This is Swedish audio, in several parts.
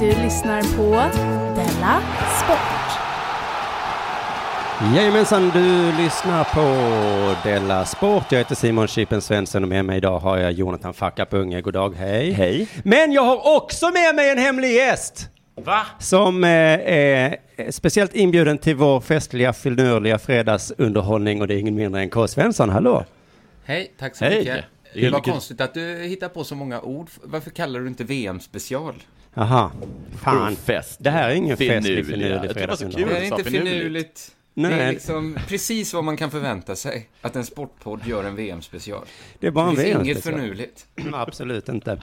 Du lyssnar på Della Sport. Jajamensan, du lyssnar på Della Sport. Jag heter Simon Chipen Svensson och med mig idag har jag Jonathan Fackap Unge. God dag, hej. Hej. Men jag har också med mig en hemlig gäst. Va? Som eh, är speciellt inbjuden till vår festliga, finurliga fredagsunderhållning och det är ingen mindre än K. Svensson. Hallå! Hej, tack så Hej. mycket. Det var konstigt att du hittar på så många ord. Varför kallar du inte VM-special? Aha, fan. Fest. Det här är ingen festlig, Finurliga. finurlig Jag tycker det var så Det kul. är inte finurligt. finurligt. Det Nej. är liksom precis vad man kan förvänta sig. Att en sportpodd gör en VM-special. Det är bara en Det finns inget VM-special. finurligt. Absolut inte.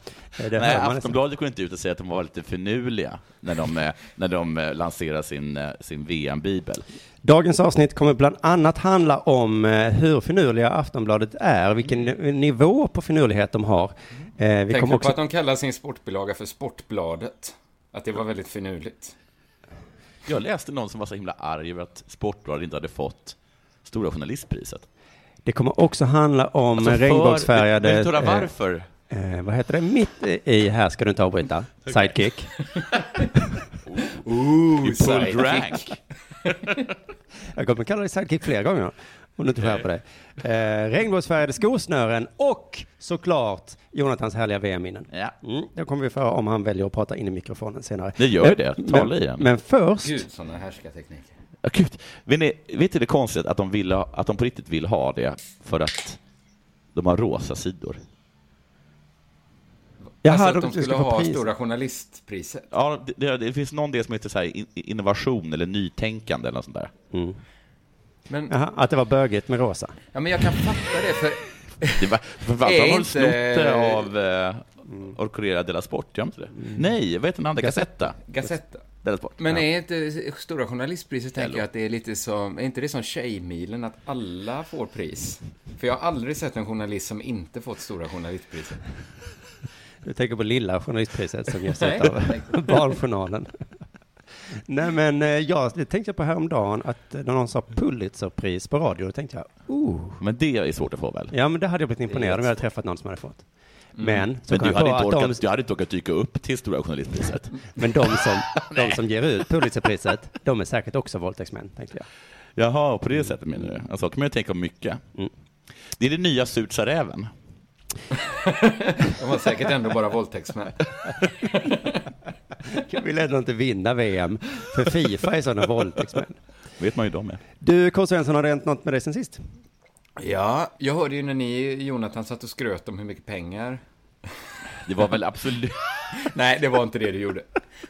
Det Nej. Aftonbladet går inte ut och säger att de var lite finurliga när de, eh, när de eh, lanserar sin, eh, sin VM-bibel. Dagens avsnitt kommer bland annat handla om hur finurliga Aftonbladet är, vilken ni- nivå på finurlighet de har. Eh, vi Tänk kommer på också... att de kallar sin sportbilaga för Sportbladet. Att det var väldigt finurligt. Jag läste någon som var så himla arg över att Sportbladet inte hade fått Stora Journalistpriset. Det kommer också handla om Alltså, regnbågsfärgade... Vill du höra eh, varför? Eh, vad heter det? Mitt i här ska du inte avbryta. Sidekick. Ooh, You rank. Jag kommer kalla dig sidekick flera gånger. Om du inte skärper dig. Eh, regnbågsfärgade skosnören och såklart Jonathans härliga VM-minnen. Ja. Mm, det kommer vi få höra om han väljer att prata in i mikrofonen senare. Det gör Men- det. Men, Tala i den. men först, Gud, sådana härskartekniker. Ja, gud. Vet ni, vet ni det konstigt att de, vill ha, att de på riktigt vill ha det för att de har rosa sidor? Jaha, alltså de att de ska skulle ha pris. Stora Journalistpriset. Ja, det, det, det finns någon del som heter så här in- innovation eller nytänkande eller något sånt där. Mm. Men, Jaha, att det var bögigt med rosa. ja, men jag kan fatta det, för Det var, för Är fan, har de inte- snott det av eh, Orcorera della Sport? Gör inte det? Nej, vad heter den andra? Gazzetta? Sport. Men är inte Stora Journalistpriset, tänker Hello. jag att det är lite som, är inte det som Tjejmilen, att alla får pris? För jag har aldrig sett en journalist som inte fått Stora Journalistpriset. Du tänker på lilla journalistpriset som ges ut av Barnjournalen. Nej men eh, jag det tänkte jag på häromdagen att eh, när någon sa Pulitzerpris på radio, då tänkte jag, oh. Men det är svårt att få väl? Ja men det hade jag blivit imponerad om jag hade träffat någon som hade fått. Men, så Men kom du hade, inte orkat, de, du hade inte orkat dyka upp till Stora Journalistpriset. men de som, de som ger ut Pulitzerpriset, de är säkert också våldtäktsmän, tänkte jag. Jaha, på det sättet menar du? Alltså, kan man ju tänka om mycket. Mm. Det är det nya Surt sa räven. De var säkert ändå bara våldtäktsmän. Jag vill ändå inte vinna VM, för Fifa är sådana våldtäktsmän. vet man ju de är. Du, K. Svensson, har det hänt något med dig sen sist? Ja, jag hörde ju när ni, Jonathan, satt och skröt om hur mycket pengar. Det var väl absolut... Nej, det var inte det du gjorde.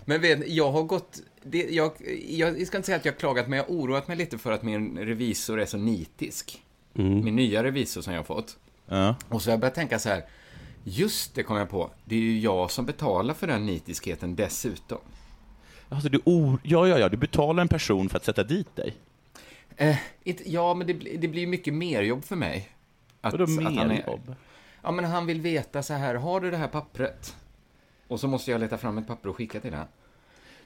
Men vet, jag har gått... Det, jag, jag ska inte säga att jag har klagat, men jag har oroat mig lite för att min revisor är så nitisk. Min nya revisor som jag har fått. Ja. Och så har jag börjat tänka så här, just det kom jag på, det är ju jag som betalar för den nitiskheten dessutom. Alltså, du, or... ja, ja, ja, du betalar en person för att sätta dit dig. Eh, inte, ja, men det, blir- det blir mycket mer jobb för mig. Att, Vadå mer är- jobb? Ja, men han vill veta så här, har du det här pappret? Och så måste jag leta fram ett papper och skicka till honom.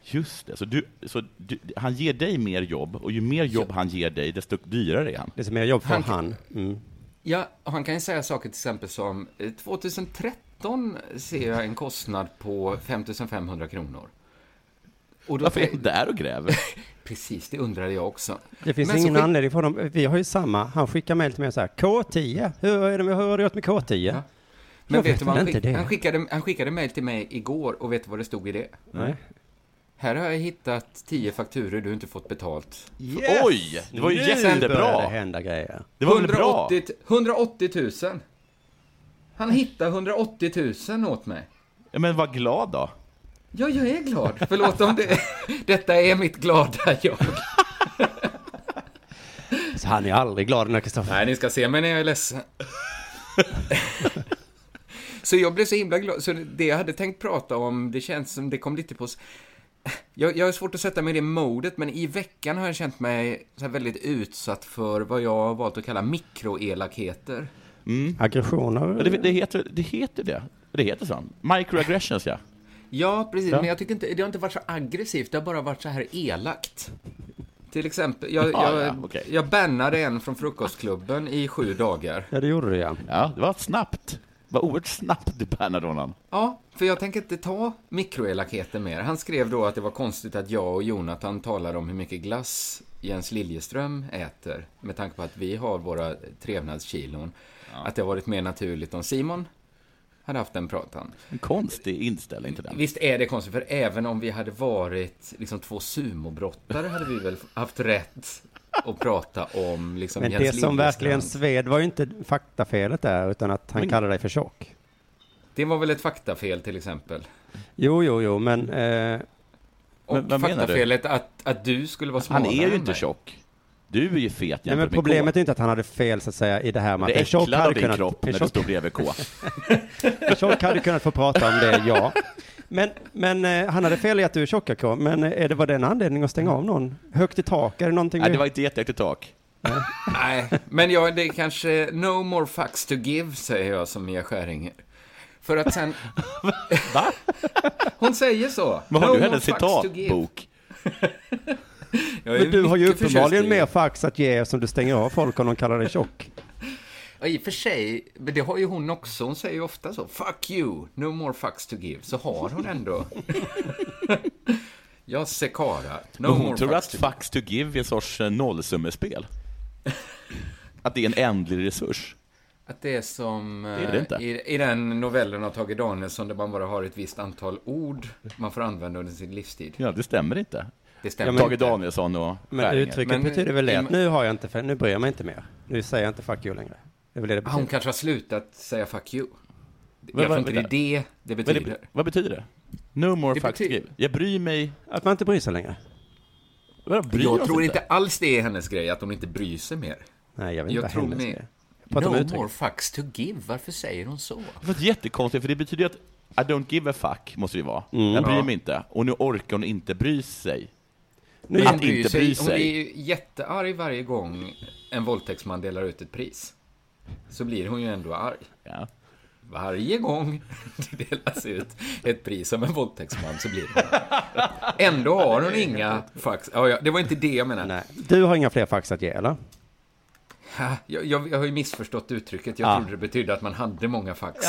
Just det, så, du, så du, han ger dig mer jobb, och ju mer jobb han ger dig, desto dyrare är han. Desto mer jobb får Han- han. Mm. Ja, och han kan ju säga saker till exempel som eh, 2030 datorn ser jag en kostnad på 5500 kronor. Och då Varför är han där och gräver? Precis, det undrade jag också. Det finns Men ingen skick- anledning för dem. Vi har ju samma. Han skickar mejl till mig så här. K10. Hur, är det, hur har du gjort med K10? Men Jag vet du vad han, skick, han skickade? Han skickade mejl till mig igår och vet du vad det stod i det? Nej. Här har jag hittat tio fakturer du inte fått betalt. Yes! Oj, det var ju Nu jättebra. det hända grejer. Det var väl bra? 180, 180 000. Han hittade 180 000 åt mig. Ja, men var glad då. Ja, jag är glad. Förlåt om det... Detta är mitt glada jag. Så han är aldrig glad när Kristoffer... Nej, ni ska se mig när jag är ledsen. så jag blev så himla glad. Så det jag hade tänkt prata om, det känns som det kom lite på... Jag, jag har svårt att sätta mig i det modet, men i veckan har jag känt mig så här väldigt utsatt för vad jag har valt att kalla mikroelakheter. Aggressioner? Ja, det, det, heter, det heter det. Det heter så. Microaggressions, ja. Ja, precis. Ja. Men jag tycker inte, det har inte varit så aggressivt, det har bara varit så här elakt. Till exempel, jag, Ja, jag, ja, okej. jag bannade en från frukostklubben i sju dagar. Ja, det gjorde du ja. Ja, det var snabbt. Det var oerhört snabbt du bannade honom. Ja, för jag tänker inte ta mikroelakheter mer. Han skrev då att det var konstigt att jag och Jonathan talade om hur mycket glass Jens Liljeström äter, med tanke på att vi har våra trevnadskilon. Att det har varit mer naturligt om Simon hade haft den pratan. En konstig inställning till den. Visst är det konstigt, för även om vi hade varit liksom två sumobrottare hade vi väl haft rätt att prata om liksom Men Jens det som verkligen sved var ju inte faktafelet där, utan att han Men- kallade dig för tjock. Det var väl ett faktafel till exempel. Jo, jo, jo, men... Eh, Och Men vad menar du? faktafelet att, att du skulle vara Han smalare är ju inte tjock. Du är ju fet nej, jämfört men med problemet K. är inte att han hade fel så att säga i det här med Det att en tjock hade din kunnat... kropp när du står bredvid K. En tjock hade kunnat få prata om det, ja. Men, men eh, han hade fel i att du är tjock, K. Men eh, är det var det en anledning att stänga av någon? Högt i tak, är det någonting Nej, vi- det var inte jättehögt i tak. Nej, men jag, det är kanske no more fucks to give, säger jag som Mia Skäringer. För att sen... Va? Hon säger så. Men har No du hennes citatbok? Men du har ju uppenbarligen mer fax att ge som du stänger av folk om de kallar dig tjock. Ja, I och för sig, men det har ju hon också. Hon säger ju ofta så. Fuck you, no more fucks to give. Så har hon ändå. Jag Sekara, no Men hon more tror fucks att fucks to give är en sorts eh, nollsummespel. Att det är en ändlig resurs. Att det är som Det är det inte. eh, i, i den novellen av Tage Danielsson där man bara har ett visst antal ord man får använda under sin livstid. Ja, det stämmer inte. Det stämmer Tage inte. Danielsson och Men Skäringer. uttrycket Men- betyder väl det att nu har jag inte, för nu bryr jag mig inte mer. Nu säger jag inte fuck you längre. Det det. Hon kanske har slutat säga fuck you. Vad- Jag tror vad- inte det är det det Vad, betyder. det, vad betyder det? No more Det betyder- give. Jag bryr mig... Att man inte bryr sig längre. Jag oss tror inte alls det är hennes grej, att hon inte bryr sig mer. Nej, jag vet inte Jag vad tror hennes ni- är. Om No more fucks to give. Varför säger hon så? Det var jättekonstigt, för det betyder ju att I don't give a fuck, måste det vara. Mm. Jag bryr mig inte. Och nu orkar hon inte bry sig. Nu, Att Hon bryr inte sig- bry Hon sig. blir ju jättearg varje gång en våldtäktsman delar ut ett pris. Så blir hon ju ändå arg. Ja. Varje gång det delas ut ett pris av en våldtäktsman så blir hon arg. Ändå har hon inga fax. Ja, ja, det var inte det jag menade. nej. Du har inga fler fax att ge, eller? Jag, jag, jag har ju missförstått uttrycket. Jag Ja. trodde det betydde att man hade många fax.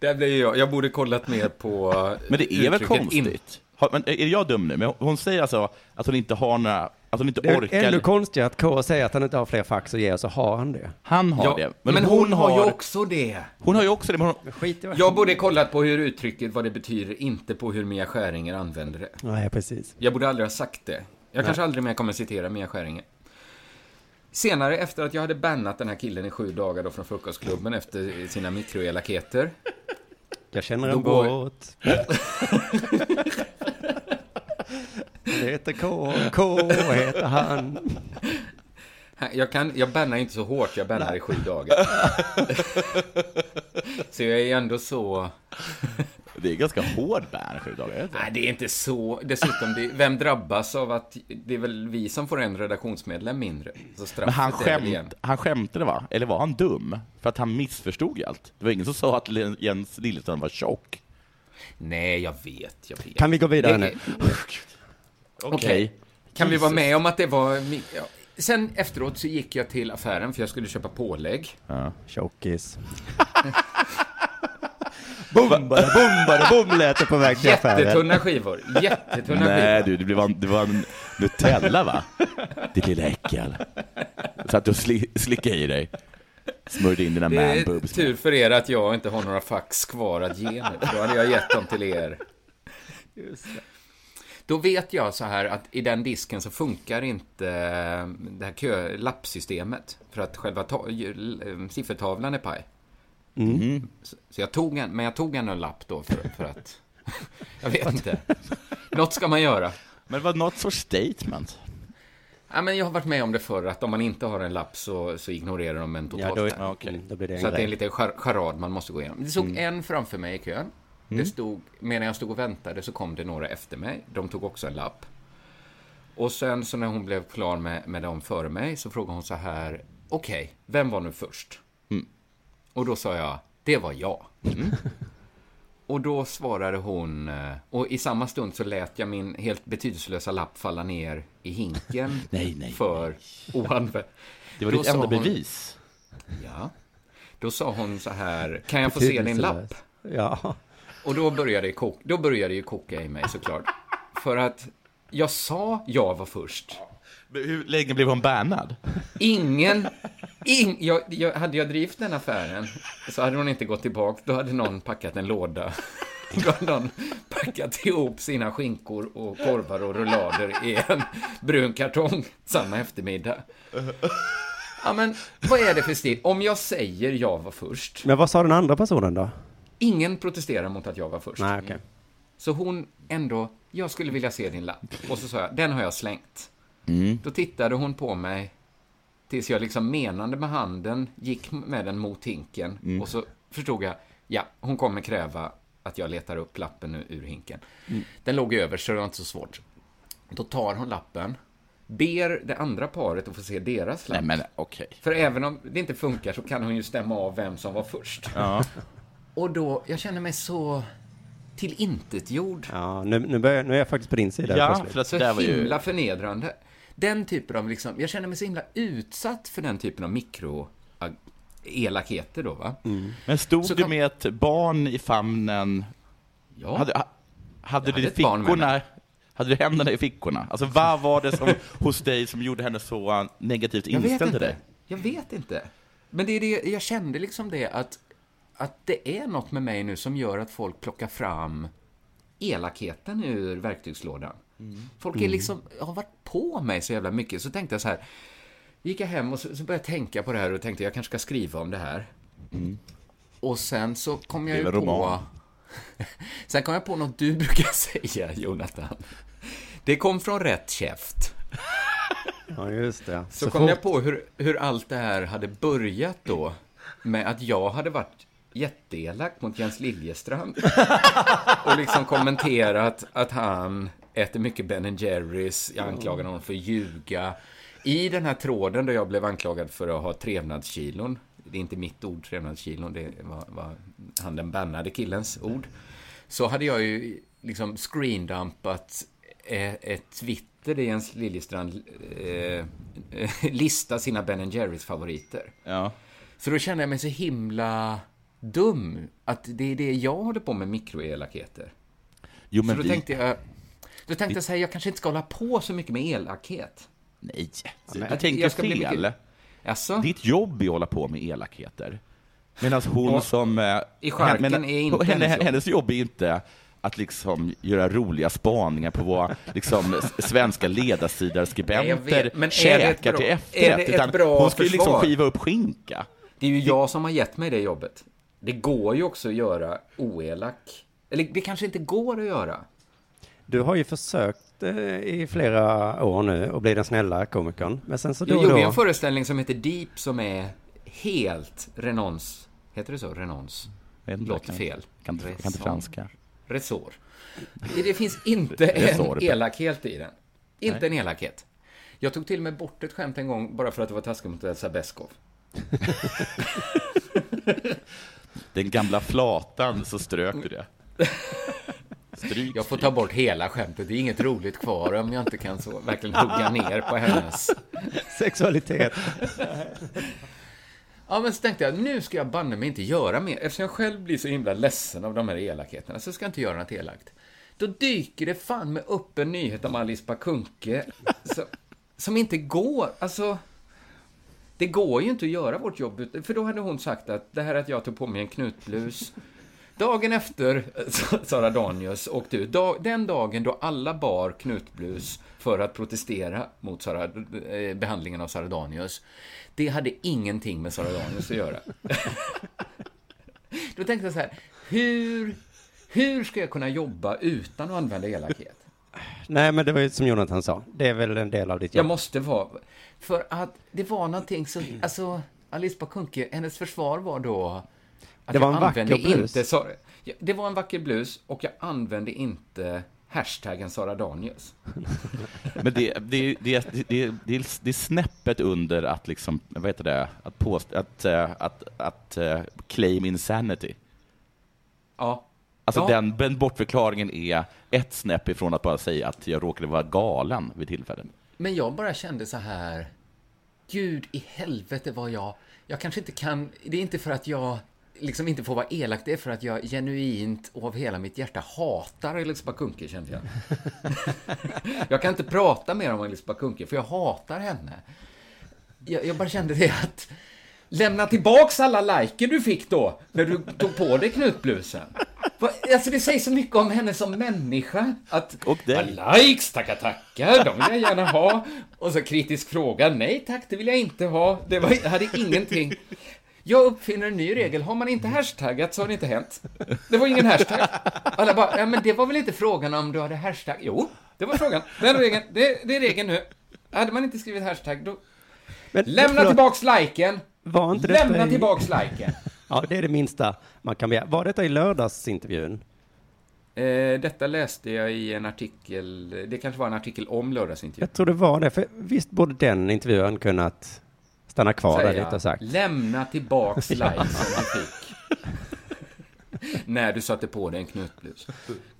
Där blev jag. Jag borde kollat mer på Men det är väl in- konstigt? Har, men är jag dum nu? Men hon säger alltså att hon inte har några... Att hon inte Det är orkar... ännu konstigare att K säger att han inte har fler fax att ge, och så har han det. Han har Ja, det. men, hon, har ju också det. Hon har ju också det, men hon... Skit i vad... Jag borde kollat på hur uttrycket, vad det betyder, inte på hur Mia Skäringer använder det. Nej, precis. Jag borde aldrig ha sagt det. Jag kanske aldrig mer kommer citera Mia Skäringer. Senare, efter att jag hade bannat den här killen i sju dagar då från frukostklubben efter sina mikroelakheter. Jag känner en går- båt. Det heter K, K heter han. Jag, kan, jag bannar inte så hårt, jag bannar i sju dagar. så jag är ändå så... Det är ganska hård ban, sju dagar. Nej, det är inte så. Dessutom, det, vem drabbas av att det är väl vi som får en redaktionsmedlem mindre? Så Men han, skämt, han skämtade va? Eller var han dum? För att han missförstod ju allt. Det var ingen som sa att Jens Liljeström var tjock. Nej, jag vet, jag vet. Kan vi gå vidare nu? Okej. Kan vi vara med om att det var... sen efteråt så gick jag till affären för jag skulle köpa pålägg. Ja. Tjockis. Bum, bara bum, bara bum lät det på väg till affären. Jättetunna skivor. Jättetunna Nej skivor. du, det var, det var en Nutella va? Ditt lilla äckel. Satt och sli, slickade i dig. Smörjde in dina Det är manboobs. tur för er att jag inte har några fax kvar att ge nu. Då hade jag gett dem till er. Då vet jag så här att i den disken så funkar inte eh, det här kö, lappsystemet. För att själva eh, siffertavlan är paj. Mm. Så så jag tog en, men jag tog en lapp då för, för att... Jag vet inte. Något ska man göra. Men det var något sorts statement. Ja, men jag har varit med om det förr, att om man inte har en lapp så, så ignorerar de en totalt. Ja, då, Ja, okej. då blir det en Så att det är en liten char- charad man måste gå igenom. Det stod en framför mig i kön. Det stod, medan jag stod och väntade så kom det några efter mig. De tog också en lapp. Och sen så när hon blev klar med, med dem före mig så frågade hon så här, okej, vem var nu först? Mm. Och då sa jag, det var jag. Och då svarade hon, eh, och i samma stund så lät jag min helt betydelselösa lapp falla ner i hinken Nej, nej, för oanvänd. Det var Då ditt enda hon- bevis. Ja. Då sa hon så här, kan jag få se din lapp? Ja. Och då började, kok- då började ju koka i mig såklart. För att jag sa jag var först. Hur länge blev hon bannad? Ingen, ing, jag, jag, hade jag drivit den affären så hade hon inte gått tillbaka. Då hade någon packat en låda. Då hade någon packat ihop sina skinkor och korvar och rullader i en brun kartong samma eftermiddag. Ja, men vad är det för stil? Om jag säger jag var först, Men vad sa den andra personen då? ingen protesterar mot att jag var först. Nej, okej. Så hon ändå, jag skulle vilja se din lapp. Och så sa jag, den har jag slängt. Mm. Då tittade hon på mig tills jag liksom menande med handen gick med den mot hinken. Mm. Och så förstod jag, ja, hon kommer kräva att jag letar upp lappen ur- ur hinken. Den låg över så det var inte så svårt. Då tar hon lappen, ber det andra paret att få se deras lapp. Nej men okej. För även om det inte funkar så kan hon ju stämma av vem som var först. Ja. Och då, jag känner mig så tillintetgjord. Ja, nu, nu, börjar, nu är jag faktiskt på din sida Ja, plötsligt. för att Så det var ju... himla förnedrande. Den typen av liksom, jag känner mig så himla utsatt för den typen av mikro elakheter då va. Men stod Så du med ett barn i famnen? Ja. Hade, ha- hade du hade fickorna? Hade du händerna i fickorna? Alltså vad var det som hos dig som gjorde henne så uh, negativt Jag vet inställd till inte. dig? Jag vet inte. Men det är det, jag kände liksom det att, att det är något med mig nu som gör att folk plockar fram elakheten ur verktygslådan. Folk är liksom, har varit på mig så jävla mycket. Så tänkte jag så här, gick jag hem och så, så började jag tänka på det här och tänkte jag kanske ska skriva om det här. Och sen så kom jag ju Skriva på... roman. sen kom jag på något du brukar säga, Jonathan. Det kom från rätt käft. Ja, just det. Så, kom jag på hur, hur allt det här hade börjat då med att jag hade varit jätteelak mot Jens Liljestrand och liksom kommenterat att han äter mycket Ben Jerrys. Jag anklagade honom för att ljuga. I den här tråden där jag blev anklagad för att ha trevnadskilon, det är inte mitt ord, trevnadskilon, det var, var han den bannade killens ord, så hade jag ju liksom screendumpat eh, ett Twitter där Jens Liljestrand eh, listar sina Ben Jerrys favoriter. Ja. Så då kände jag mig så himla dum, att det är det jag håller på med, mikroelakheter. Jo Så men då vi... tänkte jag, då tänkte jag säga, jag kanske inte ska hålla på så mycket med elakhet. Nej, du Att tänker jag ska bli fel. mycket- Jaså? Ditt jobb är att hålla på med elakheter. Medan hon Ja. som... eh, I charken men- är inte henne, hennes jobb. hennes jobb är inte att liksom göra roliga spaningar på vad liksom, svenska jag ledarsidarskribenter vet, käkar bra- till efterrätt. Utan hon ska ju liksom skiva upp skinka. Det är ju jag som har gett mig det jobbet. Det går ju också att göra oelak. Eller det kanske inte går att göra. Du har ju försökt eh, i flera år nu att bli den snälla komikern. Men sen så då Jag gjorde då... en föreställning som heter Deep som är helt renons. Heter det så? Renons? Låter kan- fel. Kan inte, kan inte franska. Resår. Det finns inte en elakhet i den. Inte Nej. en elakhet. Jag tog till och med bort ett skämt en gång bara för att det var taskigt mot Elsa Beskow. Den gamla flatan så strök du det. Stryk, Jag får ta bort hela skämtet. Det är inget roligt kvar om jag inte kan så verkligen hugga ner på hennes Sexualitet. Ja, men så tänkte jag, nu ska jag banne mig inte göra mer. Eftersom jag själv blir så himla ledsen av de här elakheterna, så ska jag inte göra något elakt. Då dyker det fan med upp en nyhet om Alice Bah Kuhnke, som, som inte går. Alltså, det går ju inte att göra vårt jobb, för då hade hon sagt att det här att jag tog på mig en knutblus, Dagen efter Sara Danius åkte ut, dag, den dagen då alla bar knutblus för att protestera mot Sara, eh, behandlingen av Sara Danius, det hade ingenting med Sara Danius att göra. Då tänkte jag så här, hur, hur ska jag kunna jobba utan att använda elakhet? Nej, men det var ju som Jonathan sa. Det är väl en del av ditt jobb. Jag måste vara... För att det var någonting så... Alltså, Alice Bah Kuhnke, hennes försvar var då... Att Det var en vacker blus. Inte, Ja, det var en vacker blus och jag använde inte hashtaggen Sara Danius. Men det, det, det, det, det, det, är, det är snäppet under att liksom, vad heter det, att påst, att, eh, att, att eh, claim insanity. Ja. Alltså Ja. den, den bortförklaringen är ett snäpp ifrån att bara säga att jag råkade vara galen vid tillfället. Men jag bara kände så här... Gud i helvete vad jag... Jag kanske inte kan... Det är inte för att jag liksom inte får vara elak, det är för att jag genuint och av hela mitt hjärta hatar Alice Bah Kuhnke, kände jag. jag kan inte prata mer om Alice Bah Kuhnke, för jag hatar henne. Jag, jag bara kände det att... Lämna tillbaks alla liker du fick då, när du tog på dig knutblusen. Alltså det säger så mycket om henne som människa. Att, Och dig. "Ja, likes, tackar, tackar, de vill jag gärna ha. Och så kritisk fråga, nej tack, det vill jag inte ha. Det var, hade ingenting. Jag uppfinner en ny regel, har man inte hashtaggat så har det inte hänt. Det var ingen hashtag. Alla bara, ja men det var väl inte frågan om du hade hashtag? Jo, det var frågan. Den regeln, det, det är regeln nu. Hade man inte skrivit hashtag, då... Men- Lämna förlåt. tillbaks liken! Var inte Lämna i- tillbaks liken! Ja, det är det minsta man kan begära. Var detta i lördagsintervjun? Eh, detta läste jag i en artikel, det kanske var en artikel om lördagsintervjun. Jag tror det var det, för visst borde den intervjun kunnat stanna kvar där lite sagt. Lämna tillbaks likesen du fick. När du satte på dig en knutblus.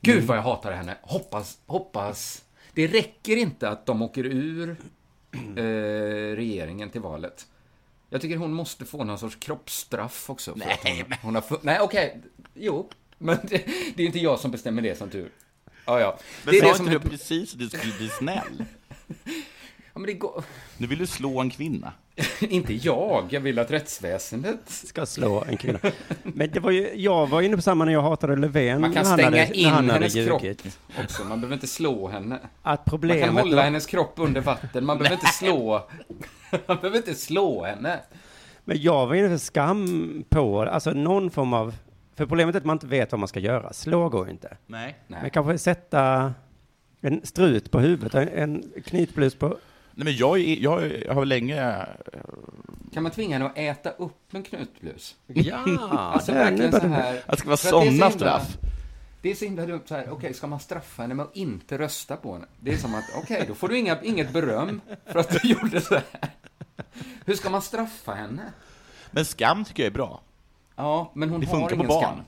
Gud vad jag hatar henne. Hoppas, hoppas. Det räcker inte att de åker ur eh, regeringen till valet. Jag tycker hon måste få någon sorts kroppsstraff också. för att hon, hon har Nej, okej. Jo. Men det, det är inte jag som bestämmer det som tur. Ja, ja. Men det är sa det inte som du är- precis att du skulle bli snäll? Ja, men det går... Nu vill du slå en kvinna. inte jag. Jag vill att rättsväsendet Ska slå en kvinna. Men det var ju, jag var inne på samma när jag hatade Löfven. Man kan stänga hade, in hennes ljugit. kropp också. Man behöver inte slå henne. Att Man problemet kan hålla var- hennes kropp under vatten. Man behöver inte slå. Man behöver inte slå henne. Men jag var inne för skam på, alltså någon form av, för problemet är att man inte vet vad man ska göra. Slå går inte. Nej. Men kanske sätta en strut på huvudet, en- en knytblus på... Nej, men jag, jag, jag har länge... Kan man tvinga henne att äta upp en knutblus? Ja, alltså nu verkligen så det- här. Att det ska vara det sådana straff. Det är så himla dumt så här, okej, ska man straffa henne med att inte rösta på henne? Det är som att, okej, då får du inga, inget beröm för att du gjorde så här. Hur ska man straffa henne? Men skam tycker jag är bra. Ja, men hon Det har ingen skam.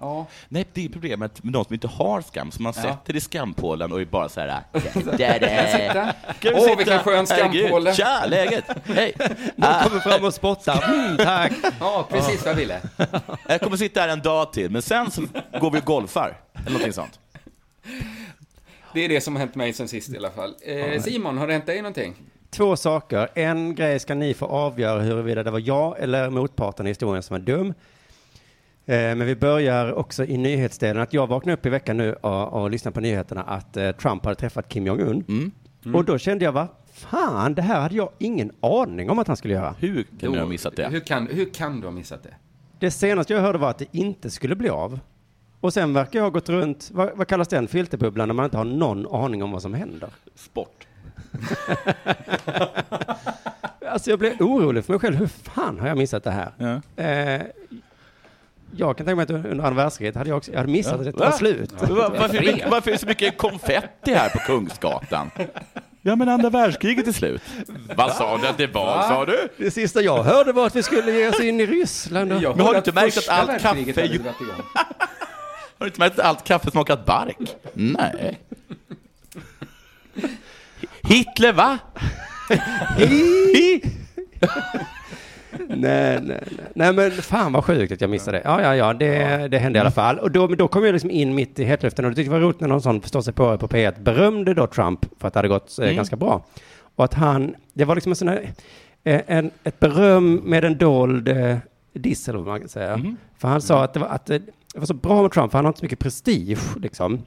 Ja. Nej, det är problemet med de som inte har skam, som man Ja. sätter i skampålen och är bara så här... Åh, sitta? vilken skön skampåle. Tja, läget? Hej! Någon kommer fram och spottar. Mm, tack. Ja, precis vad jag ville. Jag kommer sitta här en dag till, men sen så går vi och golfar. Eller någonting sånt. Det är det som har hänt mig sen sist i alla fall. Eh, Simon, har det hänt dig någonting? Två saker. En grej ska ni få avgöra huruvida det var jag eller motparten i historien som var dum. Eh, Men vi börjar också i nyhetsdelen. Att jag vaknade upp i veckan nu och, och lyssnade på nyheterna att eh, Trump hade träffat Kim Jong-Un. Mm. Och då kände jag, vad fan, det här hade jag ingen aning om att han skulle göra. Hur kan du ha missat det? Hur kan, hur kan du ha missat det? Det senaste jag hörde var att det inte skulle bli av. Och sen verkar jag ha gått runt, vad, vad kallas den filterbubblan när man inte har någon aning om vad som händer? Sport. Alltså jag blev orolig för mig själv. Hur fan har jag missat det här? Ja. Eh, jag kan tänka mig att under andra världskriget hade jag också, jag hade missat att det var Va? slut. Va- Varför, varför är det så mycket konfetti här på Kungsgatan? Ja, men andra världskriget är slut. Vad sa du att det var, sa du? Det sista jag hörde var att vi skulle ge oss in i Ryssland. Och... Men har du inte märkt att allt kaffe ju-. Har du inte märkt att allt kaffe smakat bark? Nej. Hitler, va? nej, nej, nej. nej, men fan vad sjukt att jag missade det. Ja, ja, ja, det, det hände i alla fall. Och då, då kom jag liksom in mitt i hetluften och det tyckte jag var roligt när någon sån förstår sig på på P1 berömde då Trump för att det hade gått eh, Mm. ganska bra. Och att han, det var liksom en sån här, eh, en, ett beröm med en dold eh, diss eller vad man kan säga. Mm. För han sa att det var, att det var så bra med Trump, för han har inte så mycket prestige liksom.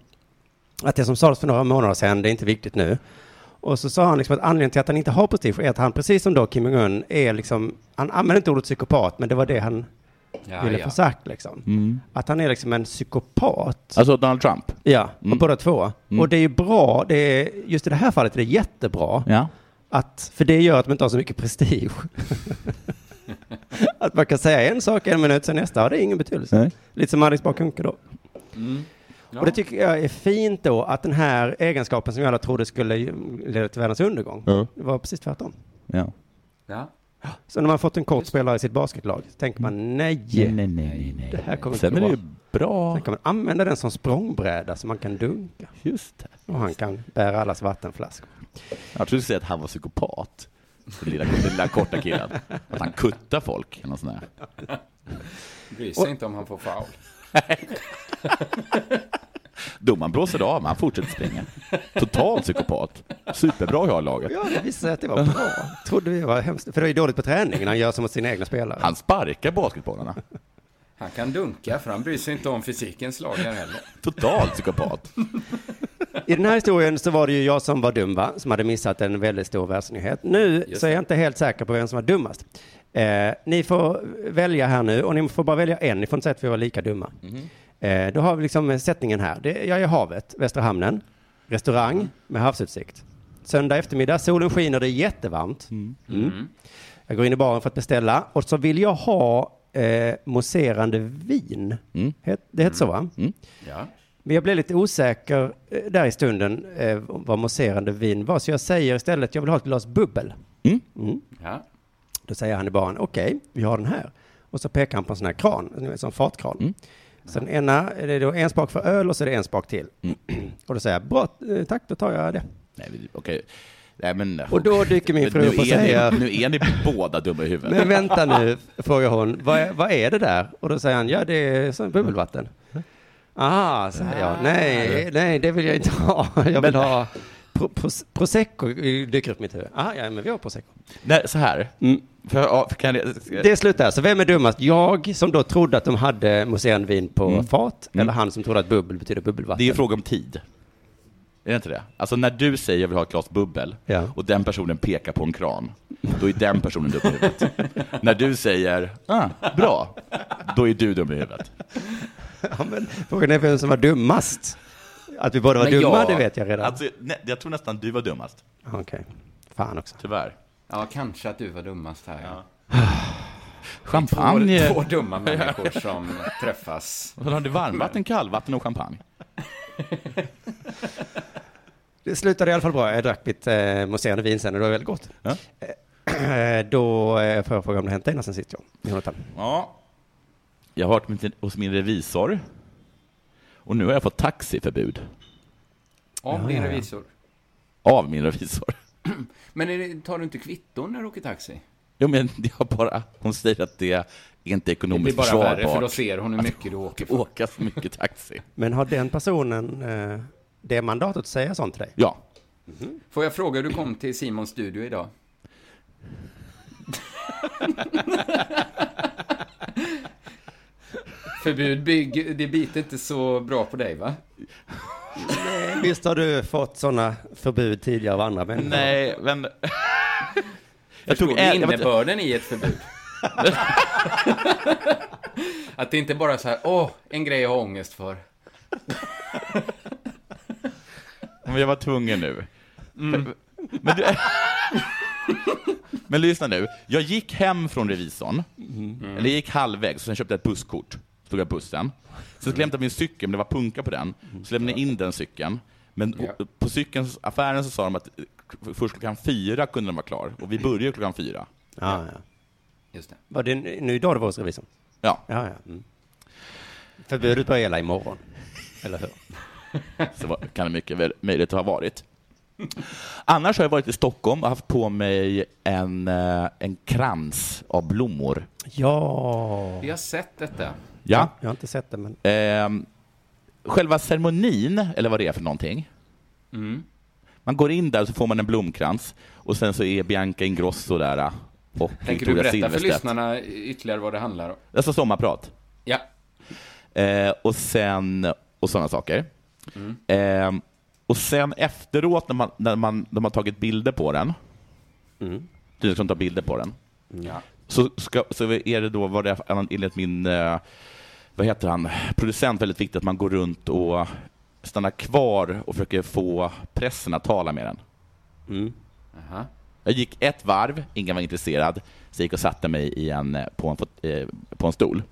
Att det som sades för några månader sedan, det är inte viktigt nu. Och så sa han liksom att anledningen till att han inte har prestige är att han, precis som då Kim Jong-Un, är liksom, han använder inte ordet psykopat, men det var det han Ja, ville ja. få sagt liksom. Mm. Att han är liksom en psykopat. Alltså Donald Trump? Ja, Mm. och båda två. Mm. Och det är ju bra, det är, just i det här fallet är det jättebra. Ja. Att, för det gör att man inte har så mycket prestige. att man kan säga en sak en minut, sen nästa har det ingen betydelse. Nej. Lite som Alice Bah då. Mm. Ja. Och det tycker jag är fint då, att den här egenskapen som jag alla trodde skulle leda till världens undergång, Ja. det var precis tvärtom. Ja. Ja. Så när man fått en kort spelare i sitt basketlag, så tänker man nej, Nej, nej, nej, nej. det här kommer Sen inte är det gå ju bra. bra. Sen kan man använda den som språngbräda så man kan dunka. Just det. Och han kan bära allas vattenflaskor. Jag trodde du skulle säga att han var psykopat. Den lilla, den lilla korta killen. Att han kuttar folk. Eller något sånt där. Bryr sig inte om han får foul. Domaren blåser av, men han fortsätter springa. Total psykopat. Superbra i laget. Ja, det visade sig att det var bra. Trodde vi var hemskt. För det är dåligt på träning när han gör som mot sina egna spelare. Han sparkar basketbollarna. Han kan dunka, för han bryr sig inte om fysikens lagar heller. Total psykopat. I den här historien så var det ju jag som var dum, va? Som hade missat en väldigt stor världsnyhet. Nu Just så är jag inte helt säker på vem som var dummast. Eh, ni får välja här nu och ni får bara välja en. Ni får inte säga att vi var lika dumma. Eh, då har vi liksom sättningen här. Det, jag är i havet, Västra hamnen, restaurang med havsutsikt. Söndag eftermiddag, solen skiner, det är jättevarmt. Mm. Jag går in i baren för att beställa och så vill jag ha eh, mousserande vin. Mm. Det heter så va? Ja. Men jag blev lite osäker eh, där i stunden eh, vad mousserande vin var, så jag säger istället jag vill ha ett glas bubbel. Mm. Mm. Ja. Då säger han i baren, okej, vi har den här. Och så pekar han på en sån här kran, en sån fatkran. Mm. Så den ena, är det då en spak för öl och så är det en spak till. Mm. och då säger jag, bra, eh, tack, då tar jag det. Nej, okej. Nej, men, Och då dyker min fru upp och är ni- säger, Nu är ni båda dumma i huvudet. men vänta nu, frågar hon, vad är, vad är det där? Och då säger han, ja det är bubbelvatten. Aha, säger jag, nej, nej, det vill jag inte ha. Jag vill ha pro, pros, prosecco, dyker upp i mitt huvud. Aha, ja, men vi har prosecco. Nej, så här. Mm. För, kan jag, Det slutar så vem är dummast? Jag som då trodde att de hade mousserande på Mm. fat, Mm. eller han som trodde att bubbel betyder bubbelvatten? det är en fråga om tid. Är det inte det? Alltså när du säger jag vill ha ett glas bubbel Ja. och den personen pekar på en kran, då är den personen dum i huvudet. när du säger ah, bra, då är du dum i huvudet. Ja, men frågan är vem som var dummast. Att vi båda var Men dumma, jag- det vet jag redan. Alltså, nej, jag tror nästan du var dummast, Okej, fan också. tyvärr. ja, kanske att du var dummast här. Ja. Champagne. Två, två dumma människor som träffas. Har du varmvatten, kallvatten och champagne? Det slutade i alla fall bra. Jag drack mitt eh, mousserande vin sen och det var väldigt gott. Ja. Eh, då eh, får jag fråga om det hänt dig något sen sist, ja. Jonathan. Ja. Jag har varit med- hos min revisor och nu har jag fått taxiförbud Av Ja, din revisor. av min revisor. Men är det, tar du inte kvitton när du åker taxi? Jo, men det har bara, hon säger att det är inte Det ekonomiskt blir bara värre, för då försvarbart ser hon hur mycket du åker för. åka så mycket taxi. Men har den personen eh, det mandatet att säga sånt till dig? Ja, Får jag fråga hur du kom till Simons studio idag? Förbud bygg, det biter inte så bra på dig va? Nej, Visst har du fått sådana förbud tidigare av andra människor? nej, men... jag Förstår tog du innebörden i ett förbud? Att det inte bara är så här, åh, en grej jag har ångest för. men jag var tvungen nu. Men, du, men lyssna nu, jag gick hem från revisorn, eller jag gick halvvägs, och sen köpte jag ett busskort, stod jag bussen. Så skulle jag hämta min cykel, men det var punka på den, så lämnade jag in den cykeln. Men Ja. på cykelns affären så sa de att först klockan fyra kunde den vara klar, och vi började klockan fyra. Ja, ja. Just det. Var det nu idag du var hos revisorn? Ja, Ja, ja. Mm. Förbudet börjar gälla imorgon. Eller hur? så var, kan det mycket väl möjligt att ha varit. Annars har jag varit i Stockholm och haft på mig en, eh, en krans av blommor. Ja. Vi har sett detta. Ja. Jag har inte sett det, men... Ehm, själva ceremonin, eller vad det är för någonting. Mm. Man går in där så får man en blomkrans och sen så är Bianca Ingrosso där eh, och Tänker du Victoria berätta för lyssnarna ytterligare vad det handlar om? Alltså sommarprat. Ja. Eh, och sen, och sådana saker. Mm. Eh, och sen efteråt när man, när man, de har tagit bilder på den, Mm. du som tar bilder på den, Ja. så, ska, så är det då, var det enligt min, eh, vad heter han, producent väldigt viktigt att man går runt och stannar kvar och försöker få pressen att tala med den. Mm. Aha. Jag gick ett varv, ingen var intresserad, så jag gick och satte mig i en, eh, på, en, eh, på en stol.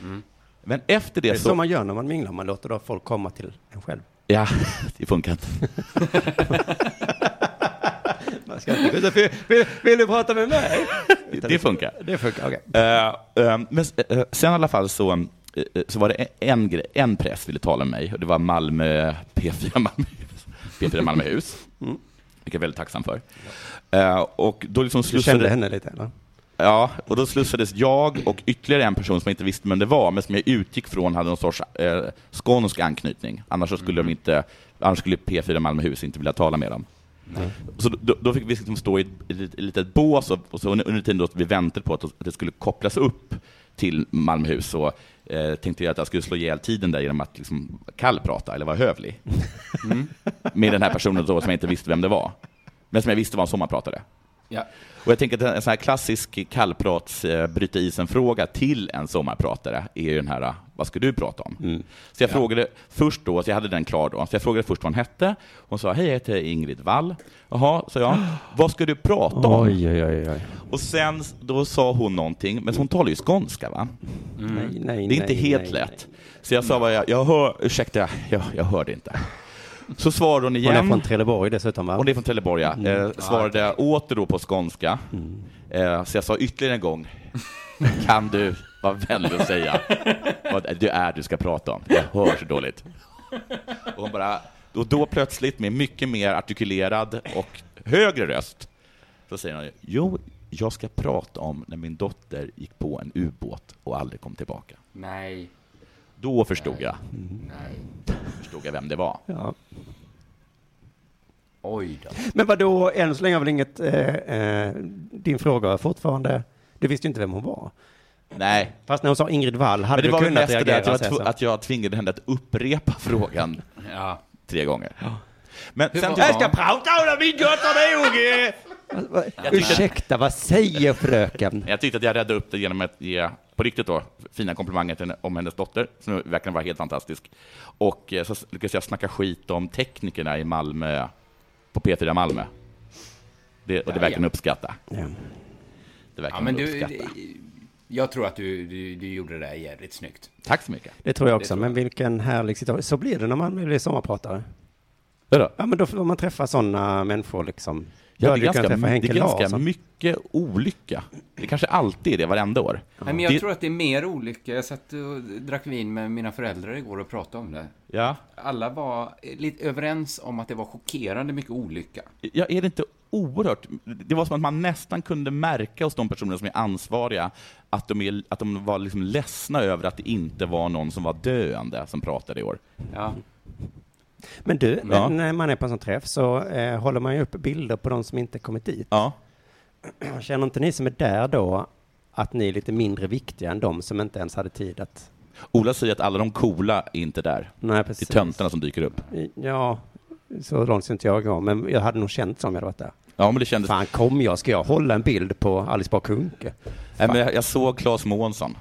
Mm. Men efter det, Det är så... så man gör när man minglar, man låter då folk komma till en själv. Ja, det funkar inte. Man ska inte vill, vill, vill du prata med mig? Det funkar. Det funkar, okej. Eh, eh, men eh, sen i alla fall så, så var det en, grej, en press ville tala med mig och det var Malmö P4 Malmöhus. P4 Malmöhus. Mm. Vilket jag är väldigt tacksam för. Eh, och då liksom Du slussade, kände henne lite, eller? Ja, och då slussades jag och ytterligare en person som jag inte visste vem det var, men som jag utgick från hade någon sorts eh, skånsk anknytning. Annars skulle de inte, annars skulle P4 Malmöhus inte vilja tala med dem. Så då, då fick vi liksom stå i ett, i ett litet bås och, och så under, under tiden då vi väntade på att, att det skulle kopplas upp till Malmöhus så eh, tänkte jag att jag skulle slå ihjäl tiden där genom att liksom kallprata eller vara hövlig. Med den här personen då som jag inte visste vem det var. Men som jag visste var en sommarpratare. Ja. Och jag tänker att en sån här klassisk kallprats eh, bryta isen-fråga till en sommarpratare är ju den här, vad ska du prata om? Mm. Så jag frågade först då, så jag hade den klar då, så jag frågade först vad hon hette. Hon sa, hej jag heter Ingrid Wall. Jaha, sa jag, vad ska du prata om? Oj, oj, oj, oj. Och sen då sa hon någonting, men hon talar ju skånska va? Nej, nej, Det är inte nej, helt nej, lätt. Så jag sa, vad jag, jag hör, ursäkta, jag, jag hörde inte. Så svarade hon Hon igen. är från Trelleborg dessutom, va? Hon är från Trelleborg, ja. Mm. Eh, svarade åter då på skånska. Eh, så jag sa ytterligare en gång, kan du vara vänlig och säga vad det är du ska prata om? Jag hör så dåligt. Och, hon bara, och då plötsligt med mycket mer artikulerad och högre röst, så säger hon, jo, jag ska prata om när min dotter gick på en ubåt och aldrig kom tillbaka. Nej. Då förstod jag. Nej. Förstod jag vem det var. Ja. Oj då. Men vad då än så länge har väl inget, eh, eh, din fråga var fortfarande, du visste ju inte vem hon var. Nej. Fast när hon sa Ingrid Wall hade Men det du var kunnat mest det reagera att jag, var att jag tvingade henne att upprepa frågan Ja. tre gånger. Men Hur sen var- jag Ja. prata om min dotter Vad- Ursäkta, vad säger fröken? Jag tyckte att jag räddade upp det genom att ge, på riktigt då, fina komplimanger till henne om hennes dotter, som verkligen var helt fantastisk. Och eh, så lyckades jag snacka skit om teknikerna i Malmö, på P4 Malmö. Det, och det verkar ja. uppskatta. Ja. Det verkar Ja, men du, uppskatta. Jag tror att du, du, du gjorde det där jävligt snyggt. Tack så mycket. Det tror jag också, tror men vilken härlig situation. Så blir det när man blir sommarpratare. Vadå? Ja, men då får man träffa sådana människor liksom. Ja, Ja, det är kan ganska, det är ganska mycket olycka. Det kanske alltid är det varenda år. Nej, men jag Det- tror att det är mer olycka. Jag satt och drack vin med mina föräldrar igår och pratade om det. Ja. Alla var lite överens om att det var chockerande mycket olycka. Ja, är det inte oerhört... Det var som att man nästan kunde märka hos de personer som är ansvariga att de, är, att de var liksom ledsna över att det inte var någon som var döende som pratade i år. Ja. Men du, Ja. när man är på en sån träff så eh, håller man ju upp bilder på de som inte kommit dit. Ja. Känner inte ni som är där då att ni är lite mindre viktiga än de som inte ens hade tid att... Ola säger att alla de coola är inte där. Nej, Det precis. är töntarna som dyker upp. Ja, så långt inte jag gå, men jag hade nog känt som jag hade varit där. Ja, men det kändes... Fan, kom jag, ska jag hålla en bild på Alice Bah Kuhnke? Nej, men jag, jag såg Claes Månsson.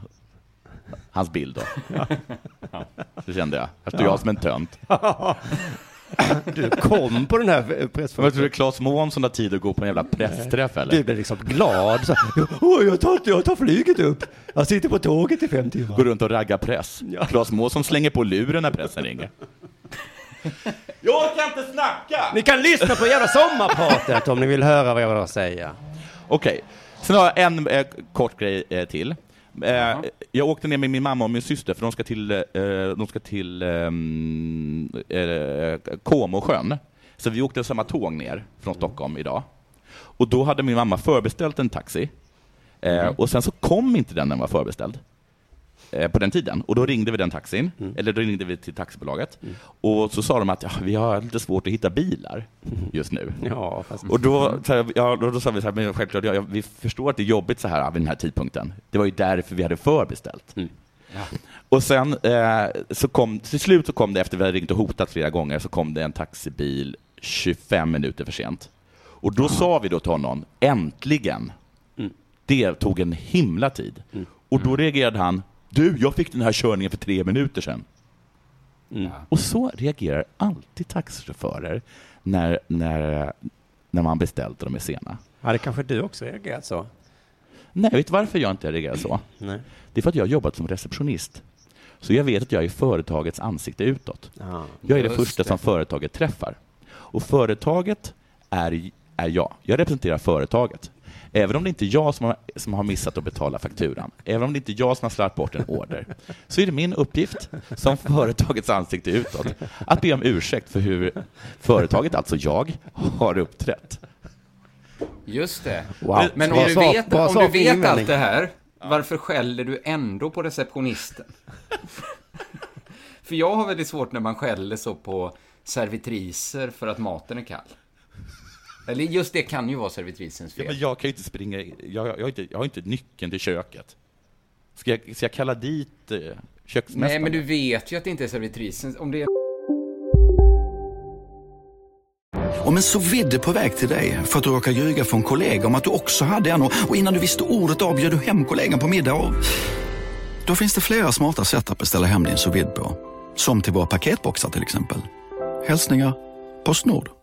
Hans bild då. Så kände jag. Här står Ja. jag som en tönt. Du kom på den här Men pressfoton. tror du Claes Månsson har tid att gå på en jävla pressträff eller? Du blev liksom glad. Så, jag tar, jag tar flyget upp. Jag sitter på tåget i fem timmar. Går runt och raggar press. Ja. Claes Månsson slänger på luren när pressen ringer. Jag kan inte snacka! Ni kan lyssna på jävla sommarpratet om ni vill höra vad jag vill säga. Okej, sen har jag en eh, kort grej eh, till. Eh, jag åkte ner med min mamma och min syster för de ska till, eh, de ska till ehm, eh, Comosjön. Så vi åkte samma tåg ner från Stockholm idag. Och då hade min mamma förbeställt en taxi. Eh, Mm. Och sen så kom inte den när den var förbeställd. Eh, på den tiden. Och då ringde vi den taxin, Mm. eller då ringde vi till taxibolaget. Och så sa de att ja, vi har lite svårt att hitta bilar just nu. Ja, fast... Och då, så här, ja, då, då sa vi så här, men självklart, ja, ja, vi förstår att det är jobbigt så här vid den här tidpunkten. Det var ju därför vi hade förbeställt. Och sen eh, så kom, till slut så kom det, efter vi hade ringt och hotat flera gånger, så kom det en taxibil 25 minuter för sent. Och då sa vi då till honom, äntligen! Det tog en himla tid. Och då reagerade han, du, jag fick den här körningen för tre minuter sedan. Och så reagerar alltid taxichaufförer när, när, när man beställt och de är sena. Hade kanske du också reagerat så? Nej, vet du varför jag inte reagerar så? Nej. Det är för att jag har jobbat som receptionist. Så jag vet att jag är företagets ansikte utåt. Ja. Jag är det första det. som företaget träffar. Och företaget är, är jag. Jag representerar företaget. Även om det inte är jag som har, som har missat att betala fakturan, även om det inte är jag som har slarvat bort en order, så är det min uppgift som företagets ansikte utåt att be om ursäkt för hur företaget, alltså jag, har uppträtt. Just det. Wow. Men om du vet, om du vet allt det här, varför skäller du ändå på receptionisten? för jag har väldigt svårt när man skäller så på servitriser för att maten är kall. Eller just det kan ju vara servitrisens Ja, fel. men jag kan ju inte springa, jag, jag, har inte, jag har inte nyckeln till köket. Ska jag, ska jag kalla dit eh, köksmästaren? Nej, men du vet ju att det inte är servitrisen. Om det är Om en så vidde på väg till dig för att du råkar ljuga från kollega om att du också hade en och innan du visste ordet av du hem kollegan på middag och... Då finns det flera smarta sätt att beställa hem din sous på. Som till våra paketboxar till exempel. Hälsningar Postnord.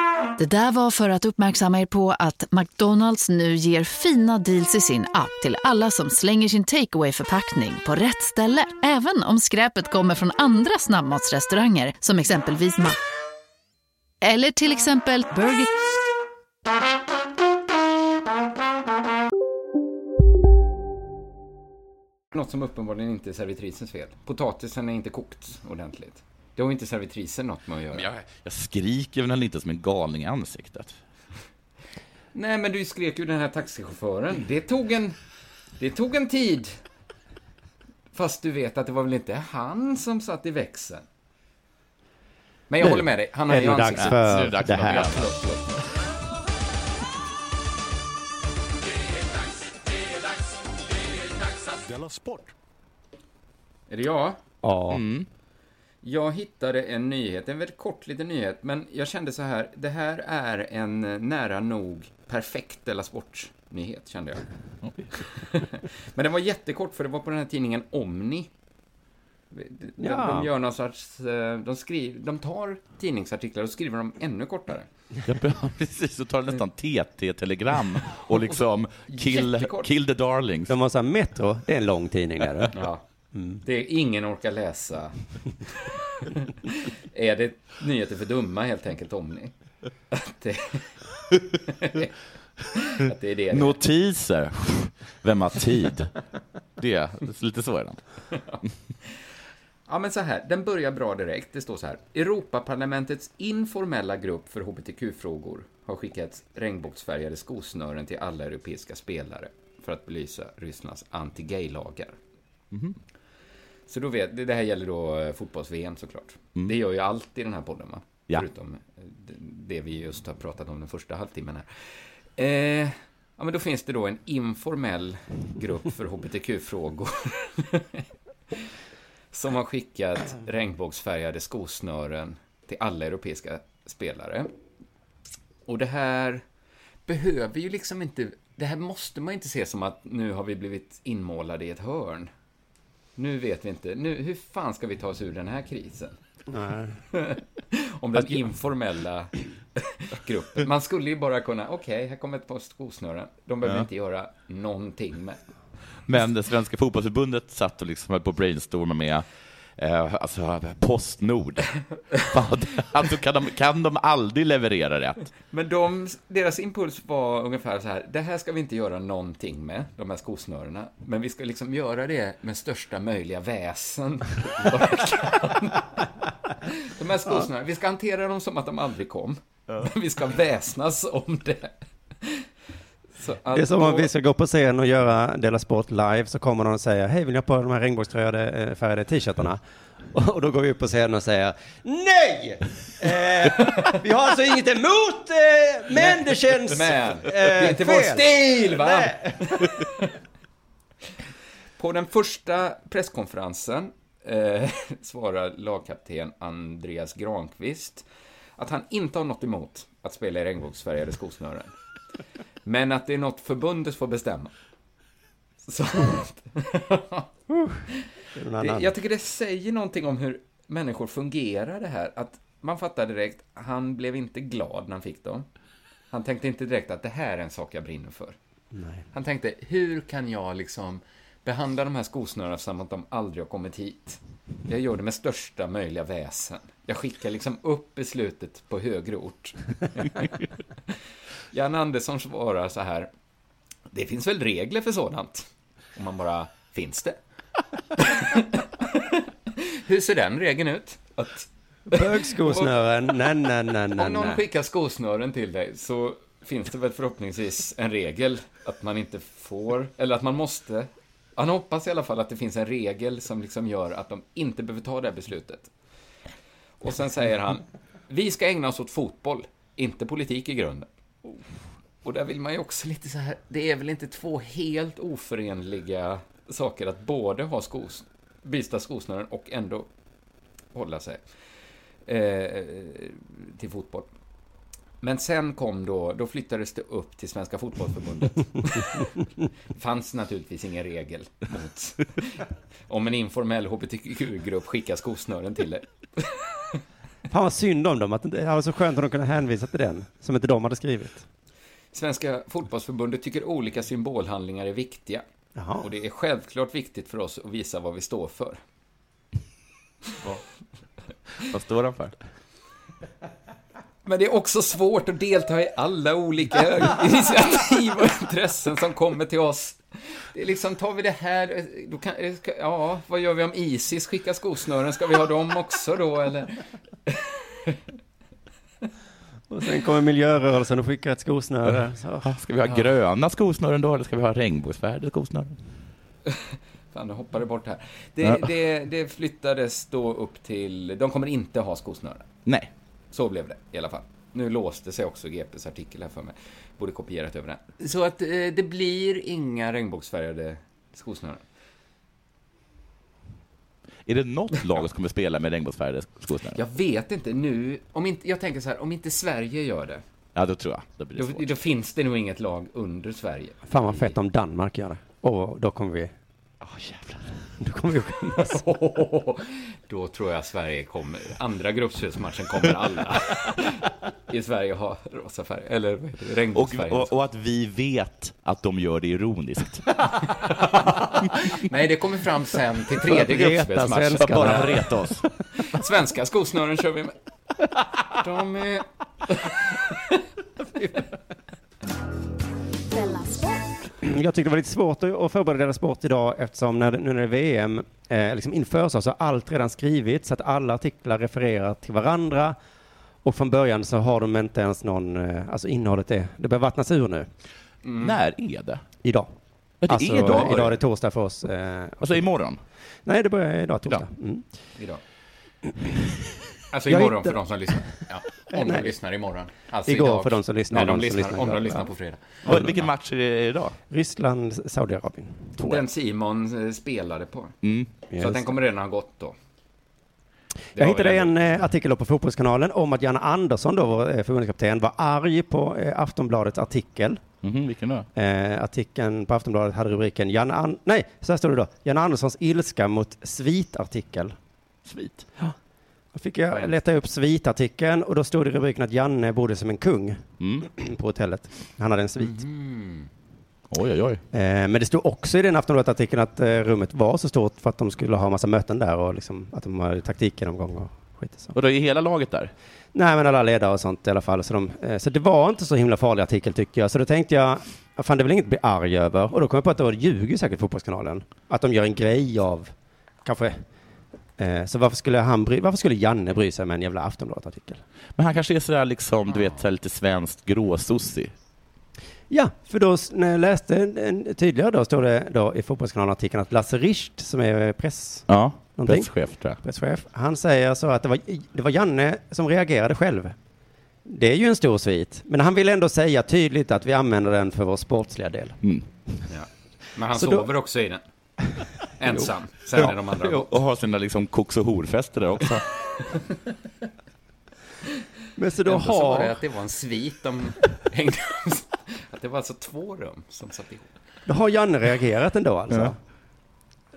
Det där var för att uppmärksamma er på att McDonalds nu ger fina deals i sin app till alla som slänger sin takeaway förpackning på rätt ställe. Även om skräpet kommer från andra snabbmatsrestauranger som exempelvis Ma... Eller till exempel Burger... något som uppenbarligen inte är servitrisens fel. Potatisen är inte kokt ordentligt. Det har inte servitrisen något med att göra. Men jag, jag skriker väl inte som en galning i ansiktet. Nej, men du skrek ju den här taxichauffören. Det tog en, det tog en tid. Fast du vet att det var väl inte han som satt i växeln. Men jag Nu håller med dig. Han har ju det dags ansiktet. för Nu är dags det för här. Ja, förlåt, förlåt. Della Sport. Är det jag? Ja. Mm. Jag hittade en nyhet, en väldigt kort liten nyhet, men jag kände så här, det här är en eh, nära nog perfekt Della Sport-nyhet, kände jag. men den var jättekort, för det var på den här tidningen Omni. De, Ja. de gör någon sorts, eh, de skriver, de tar tidningsartiklar och skriver dem ännu kortare. Ja, precis, så tar nästan TT-telegram och liksom kill, kill the darlings. De har så här Metro, det är en lång tidning där. Ja. Det är ingen orkar läsa. är det nyheter för dumma helt enkelt, Omni? Att det, att det är det. Notiser. Vem har tid? Det, lite så är den. Ja, men så här, den börjar bra direkt. Det står så här. Europaparlamentets informella grupp för hbtq-frågor har skickat regnbågsfärgade skosnören till alla europeiska spelare för att belysa Rysslands anti-gay-lagar. Mhm. Så då vet, det här gäller då eh, fotbolls-VM såklart. Mm. Det gör ju allt i den här podden, va? Ja. Förutom eh, det- det vi just har pratat om den första halvtimmen här. Eh, ja, men då finns det då en informell grupp för hbtq-frågor som har skickat regnbågsfärgade skosnören till alla europeiska spelare. Och det här behöver ju liksom inte... Det här måste man inte se som att nu har vi blivit inmålade i ett hörn. Nu vet vi inte. Nu, hur fan ska vi ta oss ur den här krisen? Om den informella gruppen. Man skulle ju bara kunna, okej, här kommer ett par skosnören. De behöver Ja. inte göra någonting med. Men det Svenska fotbollsförbundet satt och liksom höll på att brainstorma med eh, alltså, Postnord. Alltså, kan, de, kan de aldrig leverera rätt? Men de, deras impuls var ungefär så här, det här ska vi inte göra någonting med, de här skosnörena, men vi ska liksom göra det med största möjliga väsen. de här skosnörena, vi ska hantera dem som att de aldrig kom, men vi ska väsnas om det. Det är som om vi ska gå på scen och göra Dela Sport live så kommer någon och säger hej vill ni ha på de här regnbågsfärgade färgade t-shirtarna? Och då går vi upp på scenen och säger nej! Eh, vi har alltså inget emot eh, men det känns Men, eh, det är inte vår fel. stil, va? Nej. På den första presskonferensen eh, svarar lagkapten Andreas Granqvist att han inte har något emot att spela i regnbågsfärgade skosnören. Men att det är något förbundet får bestämma. Så det, annan. jag tycker det säger någonting om hur människor fungerar det här. Att man fattar direkt, han blev inte glad när han fick dem. Han tänkte inte direkt att det här är en sak jag brinner för. Nej. Han tänkte, hur kan jag liksom behandla de här skosnörena som att de aldrig har kommit hit? Jag gör det med största möjliga väsen. Jag skickar liksom upp beslutet på högre ort. Jan Andersson svarar så här, det finns väl regler för sådant? Och man bara, finns det? Hur ser den regeln ut? Att Bögskosnören, nej, nej, nej, nej, om någon skickar skosnören till dig så finns det väl förhoppningsvis en regel att man inte får, eller att man måste. Han hoppas i alla fall att det finns en regel som liksom gör att de inte behöver ta det här beslutet. Och sen säger han, vi ska ägna oss åt fotboll, inte politik i grunden. Och där vill man ju också lite så här, det är väl inte två helt oförenliga saker att både ha skos, byta skosnören och ändå hålla sig eh, till fotboll. Men sen kom då, då flyttades det upp till Svenska Fotbollförbundet. det fanns naturligtvis ingen regel mot om en informell hbtq-grupp skickar skosnören till dig. Fan vad synd om dem, att det var så skönt att de kunde hänvisa till den, som inte de hade skrivit. Svenska Fotbollförbundet tycker olika symbolhandlingar är viktiga. Jaha. Och det är självklart viktigt för oss att visa vad vi står för. Vad står han för? Men det är också svårt att delta i alla olika initiativ och intressen som kommer till oss. Det är liksom, tar vi det här, då kan, ja, vad gör vi om Isis skickar skosnören? Ska vi ha dem också då, eller? Och sen kommer miljörörelsen och skickar ett skosnöre. Så. Ska vi ha gröna skosnören då, eller ska vi ha regnbågsfärgade skosnören? Fan, nu hoppade bort här. Det, Ja. det, det flyttades då upp till, de kommer inte ha skosnören. Nej. Så blev det i alla fall. Nu låste sig också GPs artikel här för mig. Borde kopierat över den. Så att eh, det blir inga regnbågsfärgade skosnören. Är det något lag som kommer spela med regnbågsfärgade skosnören? Jag vet inte nu, om inte, jag tänker så här, om inte Sverige gör det, Ja, då tror jag. Då blir det då, då finns det nog inget lag under Sverige. Fan vad fett om Danmark gör det. Och då kommer vi... Åh jävlar. Då kommer vi skämmas. Då tror jag Sverige kommer, andra gruppspelsmatchen kommer alla i Sverige ha rosa färg, eller vad heter det, Och, regnbågsfärg. och, och att vi vet att de gör det ironiskt. Nej, det kommer fram sen till tredje att gruppspelsmatchen. Bara för att reta oss. Svenska skosnören kör vi med. De är... Sport. Jag tyckte det var lite svårt att- förbereda Sport idag eftersom när, nu när det är VM eh, liksom inför så har allt redan skrivits så att alla artiklar refererar till varandra och från början så har de inte ens någon, eh, alltså innehållet är, det börjar vattnas ur nu. När är det? Idag. Ja, det alltså, är idag. idag är det torsdag för oss. Eh, Alltså imorgon? nej, det börjar idag torsdag. Mm. Idag. Alltså imorgon hittar- för de som lyssnar. Ja, om de lyssnar imorgon. Alltså Igår idag. för de som lyssnar, Nej, de de lyssnar, lyssnar om de lyssnar Ja. på fredag. Och vilken match är det idag? Ryssland, Saudiarabien. Den Simon eh, spelade på. Mm. Så Yes. att den kommer redan ha gått då. Det Jag hittade en eh, artikel på Fotbollskanalen om att Janne Andersson, då vår eh, förbundskapten, var arg på eh, Aftonbladets artikel. Mhm, vilken då? Eh, artikeln på Aftonbladet hade rubriken Janne An- Nej, så här står det då. Janne Anderssons ilska mot svitartikel. Svit? Då fick jag leta upp svitartikeln och då stod det i rubriken att Janne bodde som en kung Mm. på hotellet. Han hade en svit. Mm. Oj, oj, oj. Eh, Men det stod också i den Aftonbladet-artikeln att eh, rummet var så stort för att de skulle ha massa möten där och liksom, att de hade taktikgenomgång och skit och så. Och då är hela laget där? Nej, men alla ledare och sånt i alla fall. Så, de, eh, så det var inte så himla farlig artikel tycker jag. Så då tänkte jag, "Ja, fan det är väl inget att bli arg över. Och då kom jag på att då ljuger säkert Fotbollskanalen. Att de gör en grej av, kanske. Eh, så varför skulle, han bry, varför skulle Janne bry sig med en jävla Aftonbladet-artikel? Men han kanske är sådär liksom, du vet, lite svenskt gråsossig. Ja, för då när jag läste en, en, tydligare då står det då i Fotbollskanalen-artikeln att Lasse Richt som är press... Ja, någonting, presschef tror jag. presschef, han säger så att det var, det var Janne som reagerade själv. Det är ju en stor svit, men han vill ändå säga tydligt att vi använder den för vår sportsliga del. Mm. Ja. Men han Så då- sover också i den. Ensam. Sen är de andra Och har sina liksom koks och horfester där också. Men så då Ändå så var har- det att det var en svit de hängde Att det var alltså två rum som satt ihop. Då har Janne reagerat ändå alltså. Ja.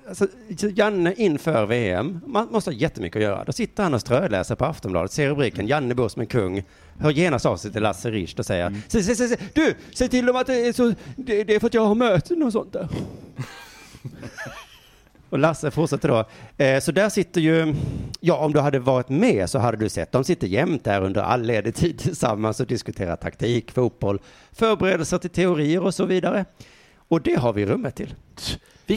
Alltså, så Janne inför VM, man måste ha jättemycket att göra. Då sitter han och ströläser på Aftonbladet, ser rubriken Janne bor som en kung, hör genast av sig till Lasse Richt och säger se, se, se, se, du, säg till dem att det är, så, det, det är för att jag har möten och sånt där. och Lasse fortsätter då. Eh, så där sitter ju, ja om du hade varit med så hade du sett, de sitter jämt där under all ledig tid tillsammans och diskuterar taktik, fotboll, förberedelser till teorier och så vidare. Och det har vi rummet till.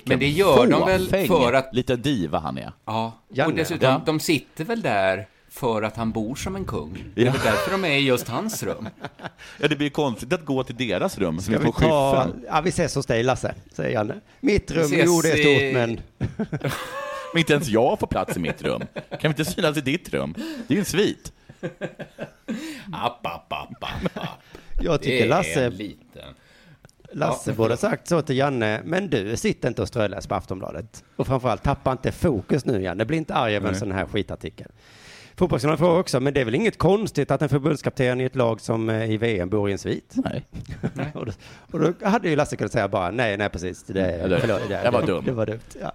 Men det gör de väl fåfäng för att... Lite diva han är. Ja, Janne. och dessutom, Ja. de sitter väl där för att han bor som en kung. Det är Ja. väl därför de är i just hans rum. Ja, det blir konstigt att gå till deras rum som Ska är vi på ta, skyffen. ja vi ses hos dig Lasse, säger Janne. Mitt rum, jo det är stort men... Men inte ens jag får plats i mitt rum. Kan vi inte synas i ditt rum? Det är ju en svit. App, app, app, app, app. Jag tycker Det är Lasse, en liten. Lasse Ja, borde sagt så till Janne, men du, sitt inte och ströläs på Aftonbladet. Och framförallt, tappa inte fokus nu Janne, bli inte arg över en sån här skitartikel. Fotbollskanalen frågar också, men det är väl inget konstigt att en förbundskapten i ett lag som eh, i VM bor i en svit? Nej. och, då, och då hade ju Lasse kunnat säga bara, nej, nej precis, det, Eller, förlåt, det, jag var det, dum. Det var dumt. Ja.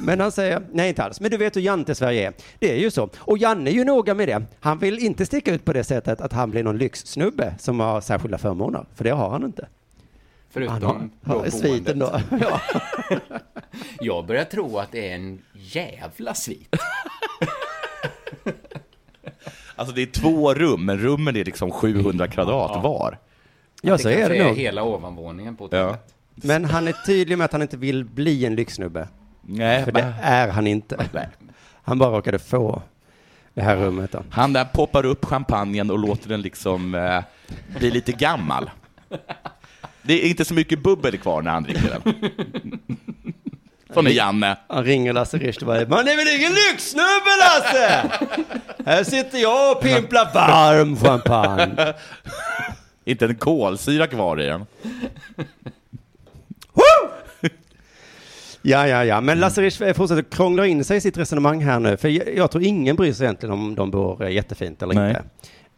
Men han säger, nej inte alls, men du vet hur Jante Sverige är. Det är ju så. Och Janne är ju noga med det. Han vill inte sticka ut på det sättet att han blir någon lyxsnubbe som har särskilda förmåner, för det har han inte. Förutom Han har, sviten då. Ja. Jag börjar tro att det är en jävla svit. Alltså det är två rum, men rummen är liksom 700 kvadrat Ja. var. Ja, så är det nog. hela ovanvåningen på hotellet. Men han är tydlig med att han inte vill bli en lyxsnubbe. Nej, För det men- är han inte. Han bara råkade få det här rummet då. Han där poppar upp champagnen och låter den liksom eh, bli lite gammal. Det är inte så mycket bubbel kvar när han dricker den. Sån är Janne. Han ringer Lasse Richt och bara, man är väl ingen lyxsnubbe Lasse? Här sitter jag och pimplar varm champagne. Inte en kolsyra kvar i den. Ja, ja, ja. Men Lasse Richt fortsätter krångla in sig i sitt resonemang här nu. För jag, jag tror ingen bryr sig egentligen om de bor eh, jättefint eller Nej. inte.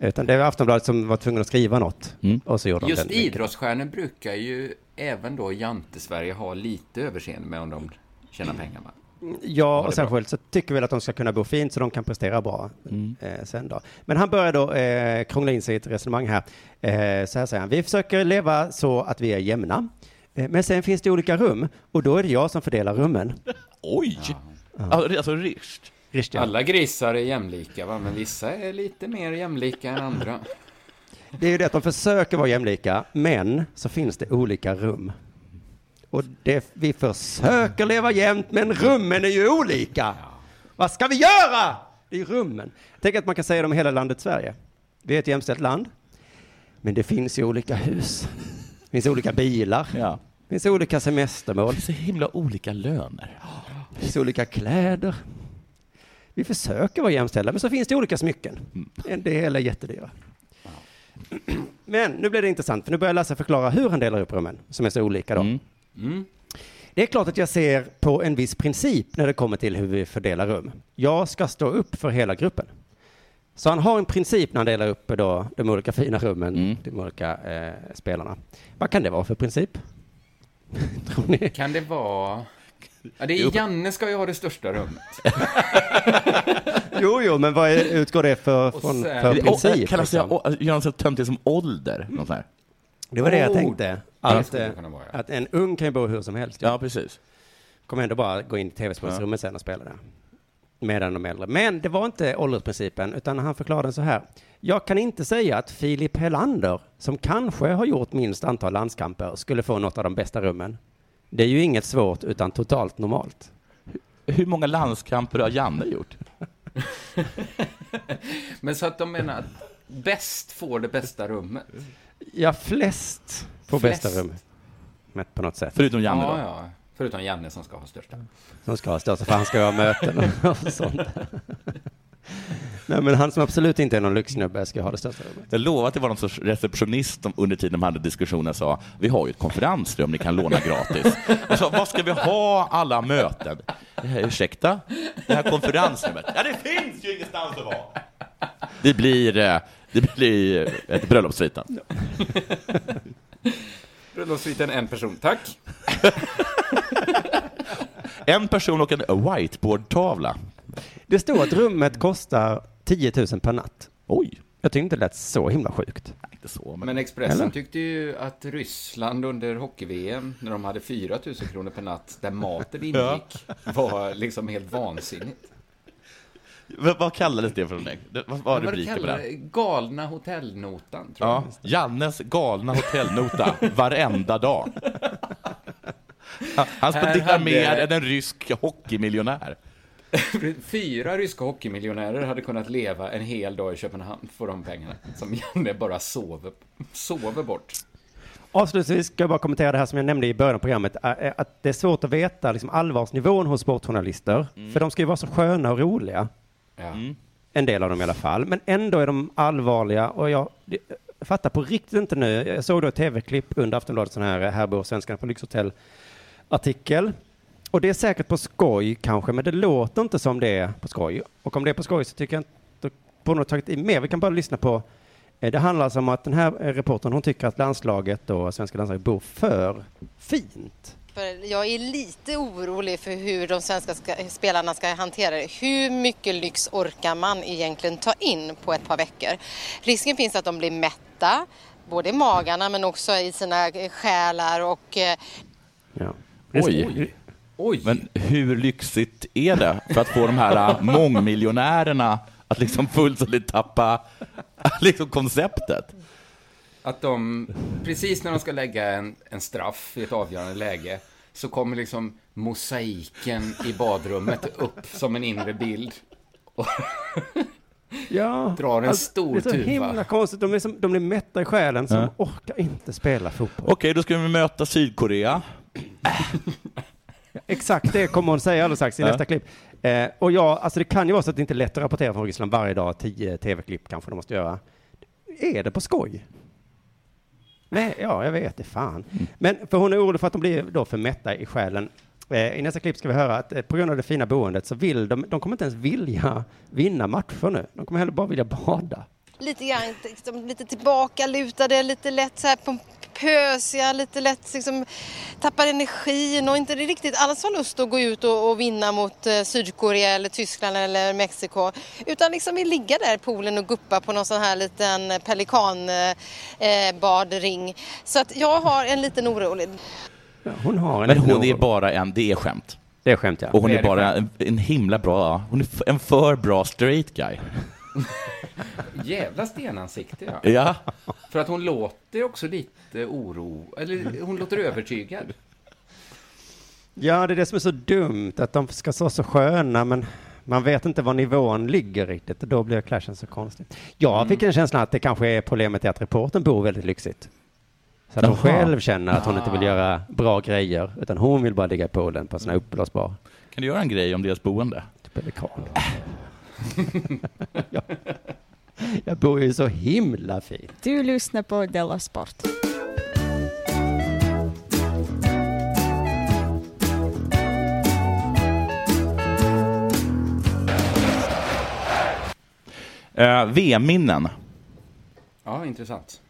Utan det var Aftonbladet som var tvungen att skriva något. Och så gjorde de Just mycket. idrottsstjärnor brukar ju även då Jante-Sverige ha lite överseende med om de tjänar pengar. Va? Ja, och särskilt så tycker vi att de ska kunna bo fint så de kan prestera bra eh, sen då. Men han börjar då eh, krångla in sig i ett resonemang här. Eh, så här säger han, vi försöker leva så att vi är jämna. Eh, men sen finns det olika rum och då är det jag som fördelar rummen. Oj! Alltså Richt. Richt, ja. Alla grisar är jämlika, va? men vissa är lite mer jämlika än andra. Det är ju det att de försöker vara jämlika, men så finns det olika rum. Och det, vi försöker leva jämnt, men rummen är ju olika. Vad ska vi göra? Det är ju rummen. Tänk att man kan säga det om hela landet Sverige. Vi är ett jämställt land, men det finns ju olika hus. Det finns olika bilar. Ja. Det finns olika semestermål. Det finns så himla olika löner. Det finns olika kläder. Vi försöker vara jämställda, men så finns det olika smycken. En del är jättedyra. Men nu blir det intressant, för nu börjar Lasse förklara hur han delar upp rummen, som är så olika då. Mm. Det är klart att jag ser på en viss princip när det kommer till hur vi fördelar rum. Jag ska stå upp för hela gruppen. Så han har en princip när han delar upp då de olika fina rummen, de olika eh, spelarna. Vad kan det vara för princip? Tror ni? Kan det vara... Ja, det är Janne ska ju ha det största rummet. Jo, jo, men vad är, utgår det för, från, sen- för princip? Kallas det, liksom? å- gör så töntigt som ålder? Något sånt här. Det var det jag tänkte. Att, eh, vara, ja. att en ung kan ju bo hur som helst. Ja, precis. Kommer ändå bara gå in i tv-spelsrummet sen och spela det. Medan de äldre. Men det var inte åldersprincipen, utan han förklarade den så här. Jag kan inte säga att Filip Helander, som kanske har gjort minst antal landskamper, skulle få något av de bästa rummen. Det är ju inget svårt, utan totalt normalt. Hur många landskamper har Janne gjort? Men så att de menar att bäst får det bästa rummet? Ja, flest får Flest. bästa rummet. Mätt på något sätt. Förutom Janne ja, då? ja. Förutom Janne som ska ha största. Som ska ha största, för han ska ha möten och sånt. Nej, men han som absolut inte är någon lyxsnubbe ska ha det största rummet. Jag lovar att det var någon sorts receptionist som under tiden de hade diskussionen sa vi har ju ett konferensrum ni kan låna gratis. Jag sa, vad ska vi ha alla möten? Eh, ursäkta? Det här konferensrummet? Ja, det finns ju ingenstans att vara! Det blir, eh, det blir ett bröllopssviten. Bröllopssviten en person, tack. En person och en whiteboardtavla. Det står att rummet kostar 10 000 per natt. Oj. Jag tyckte inte det lät så himla sjukt. Inte så, Men Expressen Eller? tyckte ju att Ryssland under hockey-VM, när de hade 4 000 kronor per natt, där maten ingick, var liksom helt vansinnigt. V- vad kallades det för någonting? Det- Vad var rubriken på det? Galna hotellnotan, tror Ja, Jannes galna hotellnota varenda dag. Han- spenderar hade- mer än en rysk hockeymiljonär. Fyra ryska hockeymiljonärer hade kunnat leva en hel dag i Köpenhamn för de pengarna, som Janne bara sover, sover bort. Avslutningsvis ska jag bara kommentera det här som jag nämnde i början av programmet, ä- att det är svårt att veta liksom allvarsnivån hos sportjournalister, för de ska ju vara så sköna och roliga, Ja. en del av dem i alla fall, men ändå är de allvarliga och jag det- fattar på riktigt inte nu, jag såg då ett tv-klipp under Aftonbladet, sån här Här bor svenskarna på lyxhotell-artikel, och det är säkert på skoj kanske, men det låter inte som det är på skoj, och om det är på skoj så tycker jag inte, borde de ha tagit i mer, vi kan bara lyssna på Eh, Det handlar alltså om att den här eh, reportern, hon tycker att landslaget och svenska landslaget bor för fint. Jag är lite orolig för hur de svenska ska, spelarna ska hantera det. Hur mycket lyx orkar man egentligen ta in på ett par veckor? Risken finns att de blir mätta, både i magarna men också i sina eh, själar och Ja. Oj. Men hur lyxigt är det för att få de här äh, mångmiljonärerna att liksom fullständigt tappa liksom konceptet? Att de, precis när de ska lägga en, en straff i ett avgörande läge, så kommer liksom mosaiken i badrummet upp som en inre bild. Och Ja, drar en alltså, stor Det är så tuva. himla konstigt, de, är som, de blir mätta i själen, så Ja. de orkar inte spela fotboll. Okej, då ska vi möta Sydkorea. Exakt det kommer hon säga alldeles strax i Ja. nästa klipp. Eh, och ja, alltså det kan ju vara så att det inte är lätt att rapportera från Ryssland varje dag, tio tv-klipp kanske de måste göra. Är det på skoj? Nej, ja, jag vet det, fan. Men för hon är orolig för att de blir då för mätta i själen. Eh, I nästa klipp ska vi höra att eh, på grund av det fina boendet så vill de, de kommer inte ens vilja vinna matcher nu. De kommer heller bara vilja bada. lite grann liksom, lite tillbakalutade, lite lätt så här pompösiga, lite lätt liksom, tappar energin och inte riktigt alls har lust att gå ut och, och vinna mot eh, Sydkorea eller Tyskland eller Mexiko. Utan liksom vill ligga där i poolen och guppa på någon sån här liten pelikanbadring. Eh, badring. Så att jag har en liten orolig. Ja, hon har en Men hon är bara en, det är skämt. Det är skämt, ja. Och hon är är bara en, en himla bra, hon är en för bra straight guy. Jävla stenansikte, ja. Ja. För att hon låter också lite oro, eller hon låter övertygad. Ja, det är det som är så dumt, att de ska vara så sköna, men man vet inte var nivån ligger riktigt, och då blir clashen så konstig. Jag Mm. fick en känsla att det kanske är problemet är att reporten bor väldigt lyxigt. Så att hon Jaha. själv känner att hon inte vill göra bra grejer, utan hon vill bara ligga i poolen på sina uppblåsbar. Kan du göra en grej om deras boende? Pelikan. jag, jag bor ju så himla fint. Du lyssnar på Della Sport. Uh, VM-minnen. Ja, intressant.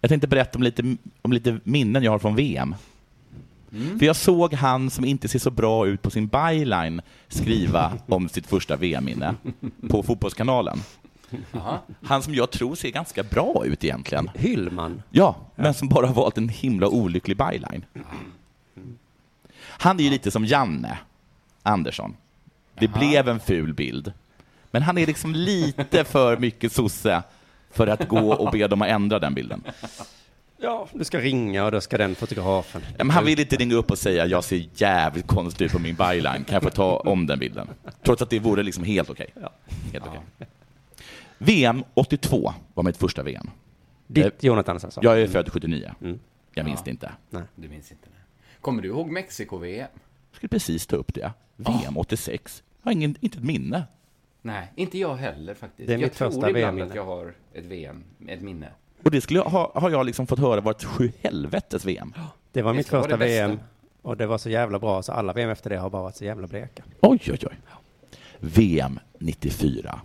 Jag tänkte berätta om lite, om lite minnen jag har från VM. Mm. För jag såg han som inte ser så bra ut på sin byline skriva om sitt första VM-minne på Fotbollskanalen. Han som jag tror ser ganska bra ut egentligen. Hyllman? Ja, men som bara har valt en himla olycklig byline. Han är ju lite som Janne Andersson. Det blev en ful bild. Men han är liksom lite för mycket sosse för att gå och be dem att ändra den bilden. Ja, du ska ringa och då ska den fotografen... Ja, men han vill inte ringa upp och säga jag ser jävligt konstig ut på min byline, kan jag få ta om den bilden? Trots att det vore liksom helt okej. Helt okej. VM 82 var mitt första VM. Ditt Jonathan alltså? Jag är född 79. Jag minns Ja. det inte. Nej. Du minns inte det. Kommer du ihåg Mexiko-VM? Jag skulle precis ta upp det. VM 86. Jag har ingen, inte ett minne. Nej, inte jag heller faktiskt. Det är jag mitt tror första ibland VM-minne. att jag har ett VM, ett minne. Och det skulle jag, ha, har jag liksom fått höra var ett sju helvetes VM. Det var mitt första. VM och det var så jävla bra så alla VM efter det har bara varit så jävla bleka. Oj, oj, oj. VM 94.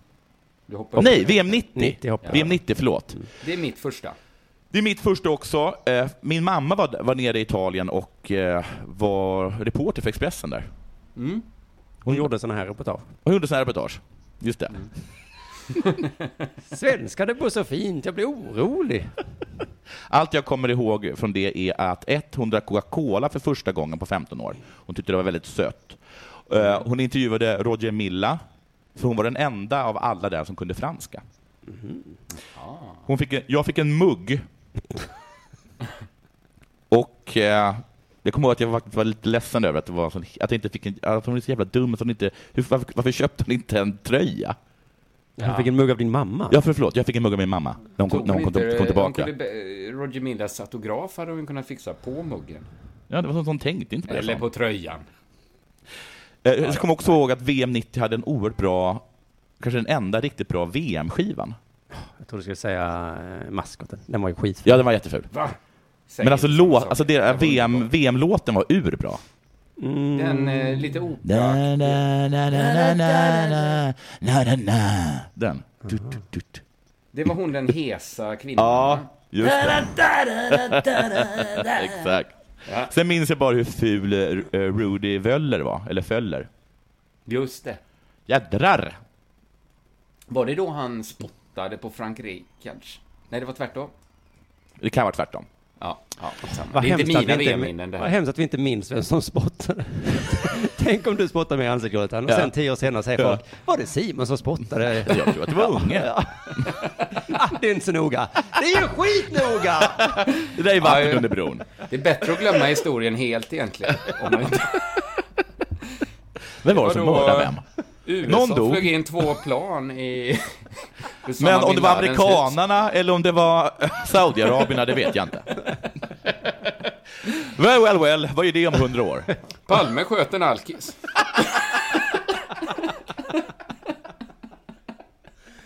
Du hoppar Nej. VM 90. 90 hoppar jag. VM 90, förlåt. Det är mitt första. Det är mitt första också. Eh, Min mamma var, var nere i Italien och eh, var reporter för Expressen där. Mm. Hon gjorde sådana här reportage. Hon gjorde sådana här reportage. Just det. Svenska, det går så fint, jag blir orolig. Allt jag kommer ihåg från det är att 100 Coca-Cola för första gången på 15 år. Hon tyckte det var väldigt sött. Eh, Hon intervjuade Roger Milla, för hon var den enda av alla där som kunde franska. Hon fick en, jag fick en mugg. Och eh, jag kommer ihåg att jag faktiskt var lite ledsen över att, det var så, att jag inte fick en, att hon är så jävla dum. Så hon inte, hur, varför, varför köpte hon inte en tröja? Du fick en mugg av din mamma? Ja, för förlåt. Jag fick en mugg av min mamma när hon, kom, när hon kom, kom tillbaka. kunde be- Roger Millas autograf hade hon kunnat fixa på muggen. Ja, det var sånt hon tänkte inte på det. Eller på tröjan. Eh, Jag kommer också ihåg att VM 90 hade en oerhört bra, kanske den enda riktigt bra VM-skivan. Jag trodde du skulle säga eh, maskoten. Den var ju skitful. Ja, den var jätteful. Va? Säg Men alltså, låt, alltså det, VM, VM-låten var urbra. Mm. Den eh, lite operaaktiga. Den. Tut, tut, tut. Det var hon den hesa kvinnan. Ja, just det. Exakt. Ja. Sen minns jag bara hur ful eh, eh, Rudy Völler var, eller Föller. Just det. Jädrar! Var det då han spottade på Frank Reichards? Nej, det var tvärtom. Det kan vara tvärtom. Ja, ja. Vad Det är inte mina VM-minnen det vad hemskt att vi inte minns vem som spottade. Tänk om du spottar mig i ansiktet och Ja. sen tio år senare säger Ja. folk, var det Simon som spottade? Jag tror att det var Unge. Ja. ah, det är inte så noga. Det är ju skitnoga! Det där är vatten Ja, under bron. Det är bättre att glömma historien helt egentligen. Om man inte... Vem var det som mördade vem? USA Någon dog. flög in två plan i... Men om det var amerikanarna eller om det var Saudiarabierna, det vet jag inte. Well, well, well, vad är det om hundra år? Palme sköt en alkis.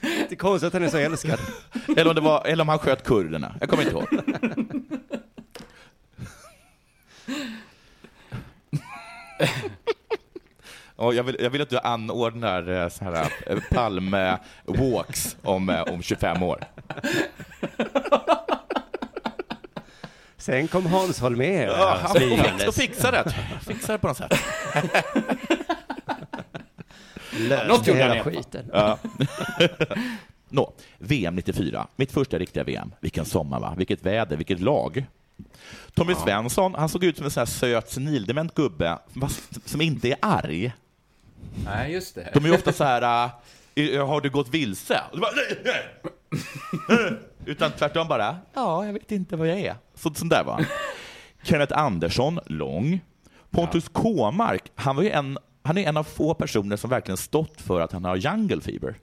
Det är konstigt att han är så älskad. Eller om, det var, eller om han sköt kurderna. Jag kommer inte ihåg. Och jag, vill, jag vill att du anordnar eh, så här, eh, Palme-walks om, eh, om 25 år. Sen kom Hans Holmér Ja, han smygandes. fixa det. Fixa det på något sätt. Lös Något gjorde hela han skiten. Ja. Nå, VM 94. Mitt första riktiga VM. Vilken sommar, va? Vilket väder, vilket lag. Tommy Svensson, han såg ut som en sån här söt senildement gubbe, som inte är arg. Nej, just det. De är ju ofta så här, äh, har du gått vilse? Och du bara, nej, nej. Utan tvärtom bara, ja, jag vet inte vad jag är. Så, sån där var han. Kenneth Andersson, lång. Pontus Kåmark, han var ju en, han är en av få personer som verkligen stått för att han har jungle fever.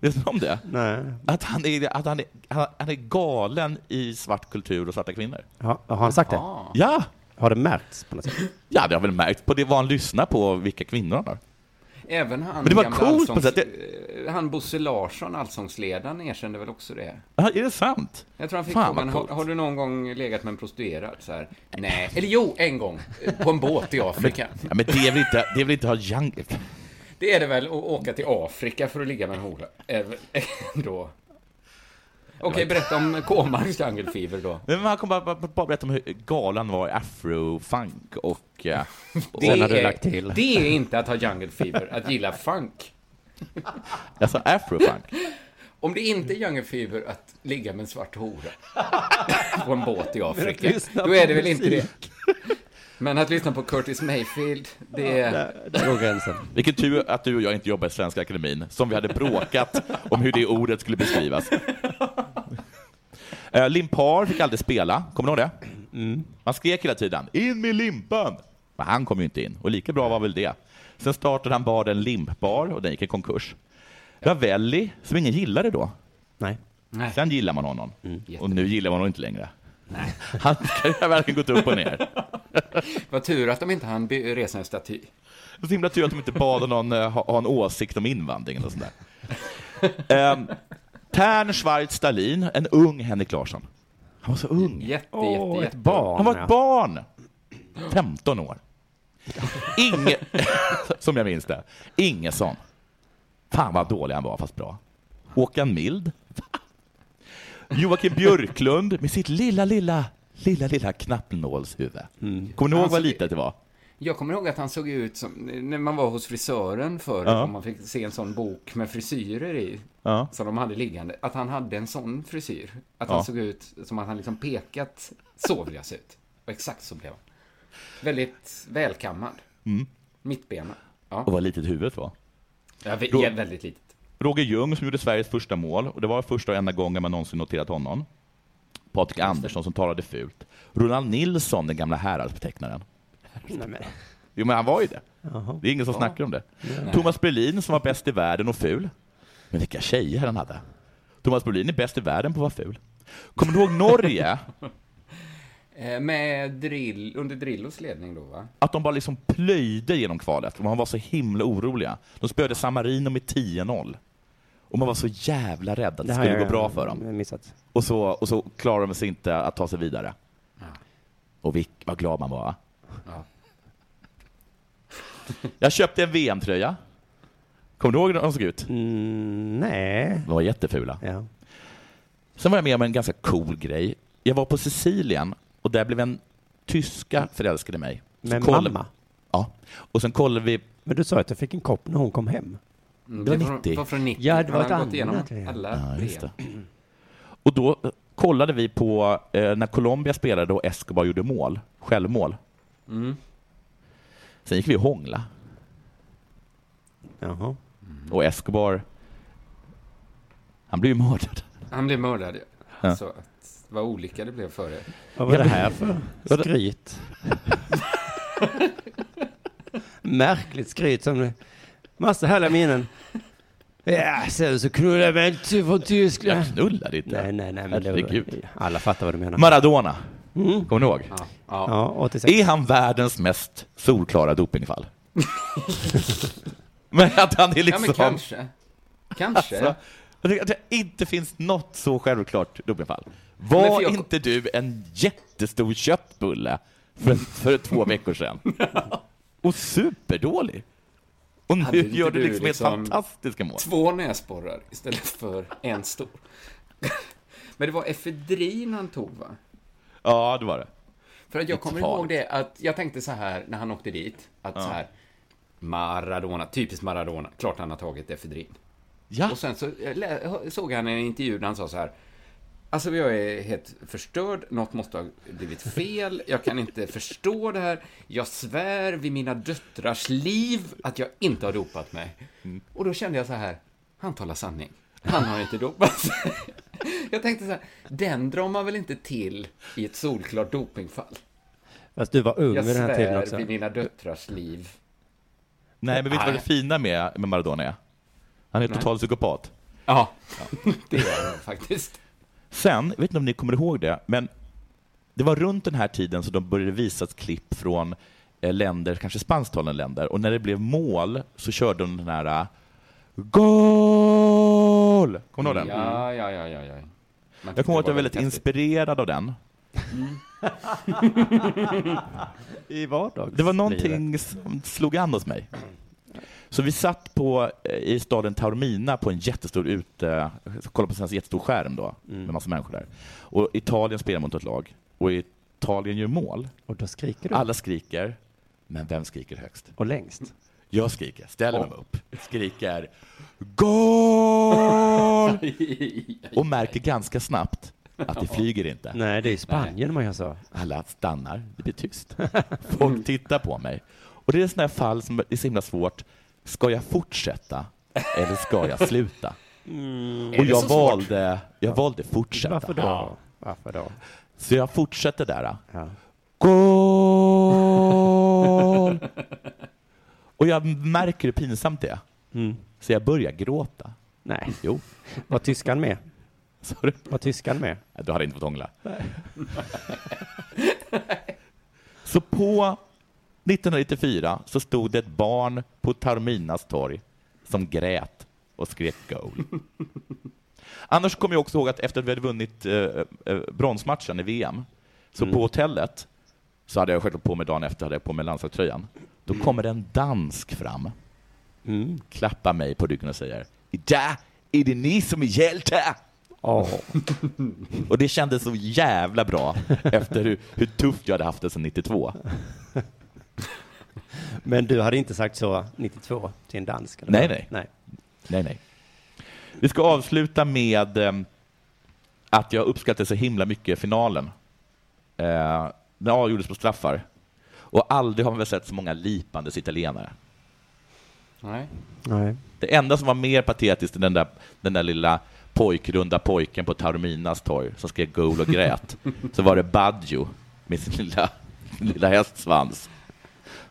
Vet du om det? Nej. Att han är, att han är, han är galen i svart kultur och svarta kvinnor. Ja, har han sagt det? Ja! Har det märkts på något sätt? Ja, det har väl märkt på det vad han lyssnar på, vilka kvinnor han har. Även han, Men det var coolt på sätt. eh, Han Bosse Larsson, allsångsledaren, erkände väl också det? Ja, är det sant? Jag tror han fick Fan, frågan, har, har du någon gång legat med en prostituerad? Så här, nej. Eller jo, en gång. eh, På en båt i Afrika. Ja, men det är väl inte, det är väl inte att ha jungle... Det är det väl att åka till Afrika för att ligga med en hora? Är väl Okej, berätta om Kåmarks jungle fever då. Men man kommer bara, bara, bara berätta om hur galen var i afrofunk och... eh, och du är, lagt till. det är inte att ha jungle fever, att gilla funk. Alltså afrofunk. Om det inte är jungelfeber att ligga med en svart hora på en båt i Afrika, då är det väl inte det. Men att lyssna på Curtis Mayfield, det är... Där, där går gränsen. Vilken tur att du och jag inte jobbar i Svenska Akademin, som vi hade bråkat om hur det ordet skulle beskrivas. Uh, Limpar fick aldrig spela, kommer du ihåg det? Mm. Man skrek hela tiden ”In med limpan!” Men han kom ju inte in, och lika bra var väl det. Sen startade han baren Limpbar, och den gick i konkurs. Ravelli, som ingen gillade då. Nej. Nej. Sen gillar man honom, Mm. och nu gillar man honom inte längre. Hans karriär har verkligen gått upp och ner. Vad tur att de inte hann resa en staty. Så himla tur att de inte bad någon eh, ha, ha en åsikt om invandringen och sånt där. Um, Tern Schwarz Stalin, en ung Henrik Larsson. Han var så ung. Jätte, Åh, jätte, ett jätte. barn. Han var ett barn! 15 år. Inge, som jag minns det. Ingesson. Fan vad dålig han var, fast bra. Håkan Mild. Joakim Björklund med sitt lilla, lilla, lilla, lilla knappnålshuvud. Mm. Kommer ni ihåg vad litet det var? Jag kommer ihåg att han såg ut som, när man var hos frisören förr, Ja. man fick se en sån bok med frisyrer i, Ja. som de hade liggande, att han hade en sån frisyr. Att Ja. han såg ut som att han liksom pekat, så vill jag se ut. Och exakt så blev han. Väldigt välkammad. Mm. Mittbena. Ja, Och vad litet huvudet var. ja, vä- Då- ja väldigt litet. Roger Ljung som gjorde Sveriges första mål, och det var första och enda gången man någonsin noterat honom. Patrik Andersson som talade fult. Ronald Nilsson, den gamla Häradsbetecknaren. Nej. Jo, men han var ju det. Jaha. Det är ingen som snackar om det. Thomas Brolin som var bäst i världen och ful. Men vilka tjejer han hade. Thomas Brolin är bäst i världen på att vara ful. Kommer du ihåg Norge? Eh, Med drill, under Drillos ledning då, va? Att de bara liksom plöjde genom kvalet man var så himla oroliga. De spöade San Marino med 10-0. Och man var så jävla rädd att det, har skulle jag gå bra för dem. Missat. Och så, och så klarade de sig inte att ta sig vidare. Och vilk, vad glad man var. Ja. Jag köpte en VM-tröja. Kommer du ihåg hur de såg ut? Mm, nej. De var jättefula. Ja. Sen var jag med om en ganska cool grej. Jag var på Sicilien och där blev en tyska förälskade mig. Så Med kollade- mamma? Ja. Och sen kollade vi... Men du sa att du fick en kopp när hon kom hem. Mm, Det var det var- 90. från 90. Ja, det var ett annat. alla Ja, just det. Och då eh, kollade vi på eh, när Colombia spelade och Escobar gjorde mål, självmål. Mm. Sen gick vi och hångla. Jaha. Och Escobar, han blev ju mördad. Han blev mördad. Ja. Så att, vad olika det blev för er. Vad var det här för skryt? Märkligt skryt som massa härliga minnen. Ja, sen så knullade jag med en ty- från Tyskland. Jag knullade inte. Nej, nej, nej. Men det var, Herregud. alla fattar vad du menar. Maradona, Mm. kommer du ihåg? Ja. Ja, 86. Är han världens mest solklara dopingfall? men att han är Ja, liksom... men kanske. Kanske. Alltså, jag tycker att det inte finns något så självklart dopingfall. Men Var för jag- inte du en jättestor köttbulle för, för två veckor sedan? Och superdålig. Och Hade nu inte gör du liksom, liksom fantastiska mål. Två näsborrar istället för en stor. Men det var efedrin han tog, va? Ja, det var det. För att jag kommer ihåg det att jag tänkte så här när han åkte dit, att Ja. så här Maradona, typiskt Maradona, klart han har tagit efedrin. Ja. Och sen så eh, såg han en intervju där han sa så här Alltså jag är helt förstörd, något måste ha blivit fel, jag kan inte förstå det här, jag svär vid mina döttrars liv att jag inte har dopat mig. Mm. Och då kände jag så här, han talar sanning. Han har inte dopat sig. Jag tänkte så här, den drar man väl inte till i ett solklart dopingfall? Fast du var ung Jag vid den här tiden svär också. vid mina döttrars liv. Nej, men vet du vad det fina med, med Maradona är? Han är total psykopat. Ja, det är han faktiskt. Sen, jag vet inte om ni kommer ihåg det, men det var runt den här tiden som de började visa ett klipp från eh, länder, kanske spansktalande länder, och när det blev mål så körde de den här eh, GOL! Kommer du ihåg den? Ja, ja, ja, ja. ja. Man Jag kommer ihåg att jag var väldigt häftigt. inspirerad av den. I vardags. Det var någonting som slog an hos mig. Så vi satt på, eh, i staden Taormina på en jättestor ute, kollade på en jättestor skärm då, med massa människor där. Och Italien spelar mot ett lag, och Italien gör mål. Och då skriker du. Alla skriker, men vem skriker högst? Och längst. Jag skriker, ställer mig upp, skriker GOL! Och märker ganska snabbt att det flyger inte. Nej, det är i Spanien man gör så. Alla stannar, det blir tyst. Folk tittar på mig. Och det är sådana här fall som är så himla svårt. Ska jag fortsätta eller ska jag sluta? Mm. Och jag valde, jag valde fortsätta. Varför då? Varför då? Så jag fortsätter där. Ja. Goal! Och jag märker hur pinsamt det är. Mm. Så jag börjar gråta. Nej. Jo. Var tyskan med? Sorry. Var tyskan med? Du hade inte fått hångla. Nej. Så på 1994 så stod det ett barn på Taorminas torg som grät och skrek goal. Annars kommer jag också ihåg att efter att vi hade vunnit eh, eh, bronsmatchen i VM, så Mm. på hotellet så hade jag självklart på mig dagen efter, hade jag på mig landslagströjan. Då kommer en dansk fram, Mm. klappar mig på ryggen och säger Idag är det ni som är hjältar! och det kändes så jävla bra efter hur, hur tufft jag hade haft det sedan 92. Men du hade inte sagt så 92 till en dansk? Eller? Nej, nej. nej. Nej, nej. Vi ska avsluta med eh, att jag uppskattade så himla mycket finalen. Eh, den avgjordes på straffar. Och aldrig har man väl sett så många lipandes italienare. Nej. Nej. Det enda som var mer patetiskt än den där, den där lilla pojkrunda pojken på Taorminas torg som skrek goal och grät, så var det Baggio med sin lilla, lilla hästsvans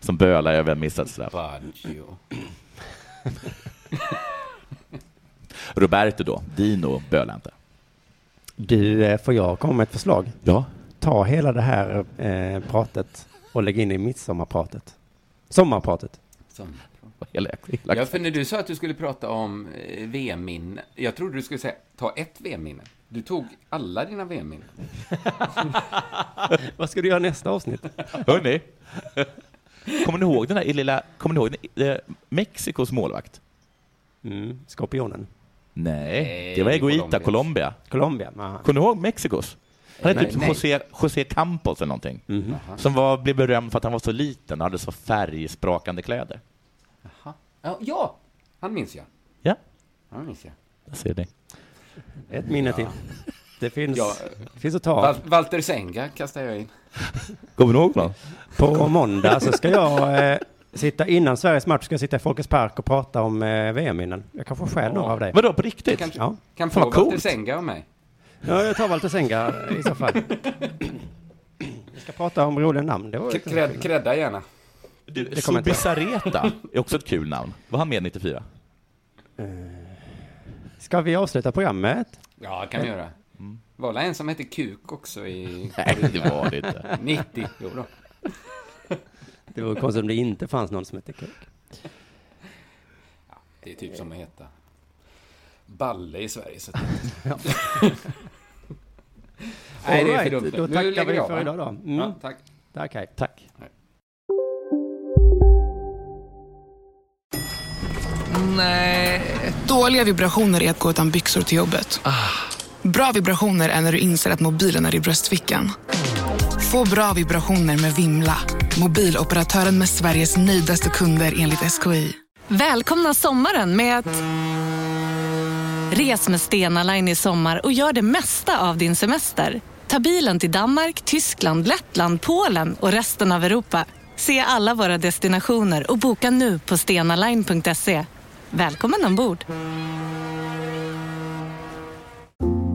som bölade över en missad straff. Baggio. Roberto då, Dino bölade inte. Du, eh, får jag komma med ett förslag? Ja. Ta hela det här eh, pratet och lägg in i midsommarpratet. Sommarpratet. Som... Ja, för när du sa att du skulle prata om eh, VM-minne, jag trodde du skulle säga ta ett VM-minne. Du tog alla dina VM-minnen. Vad ska du göra nästa avsnitt? Hörni, kommer ni ihåg den här lilla, kommer ni ihåg den, eh, Mexikos målvakt? Mm, skorpionen. Nej, det var Egoita, Colombia. Colombia, aha. Kommer ni ihåg Mexikos? Han hette typ nej. José, José Campos eller någonting. Mhm. Som var, blev berömd för att han var så liten och hade så färgsprakande kläder. Jaha. Ja, ja, han minns jag. Ja. Han minns jag. Där ser ni. Ett minne till. Det finns, Ja, det finns att ta. Val Walter Senga kastar jag in. Kommer ni ihåg någon? På måndag så ska jag eh, sitta innan Sveriges match, ska jag sitta i Folkets Park och prata om eh, VM-minnen. Jag kan få stjäl några av dig. Vadå, på riktigt? Kan, Ja. kan få Walter coolt. Senga av mig. Ja, jag tar Walter Senga i så fall. Vi ska prata om roliga namn. Det var K- Cred, credda gärna. Du, Det Subisareta är också ett kul namn. Var han med 94? Ska vi avsluta programmet? Ja, kan vi göra. Var det en som hette Kuk också i... Nej, det var det inte. 90, jo då. Det vore konstigt om det inte fanns någon som hette Kuk. Det är typ som att heta Balle i Sverige. Så. Ja. Nej, det är för dumt. Då tackar vi för idag då. Mm. Ja, tack. Tack, hej. Tack. Nej. Dåliga vibrationer är att gå utan byxor till jobbet. Bra vibrationer är när du inser att mobilen är i bröstfickan. Få bra vibrationer med Vimla. Mobiloperatören med Sveriges nöjdaste kunder enligt SKI. Välkomna sommaren med att... Res med Stena Line i sommar och gör det mesta av din semester. Ta bilen till Danmark, Tyskland, Lettland, Polen och resten av Europa. Se alla våra destinationer och boka nu på stenaline.se. Välkommen ombord!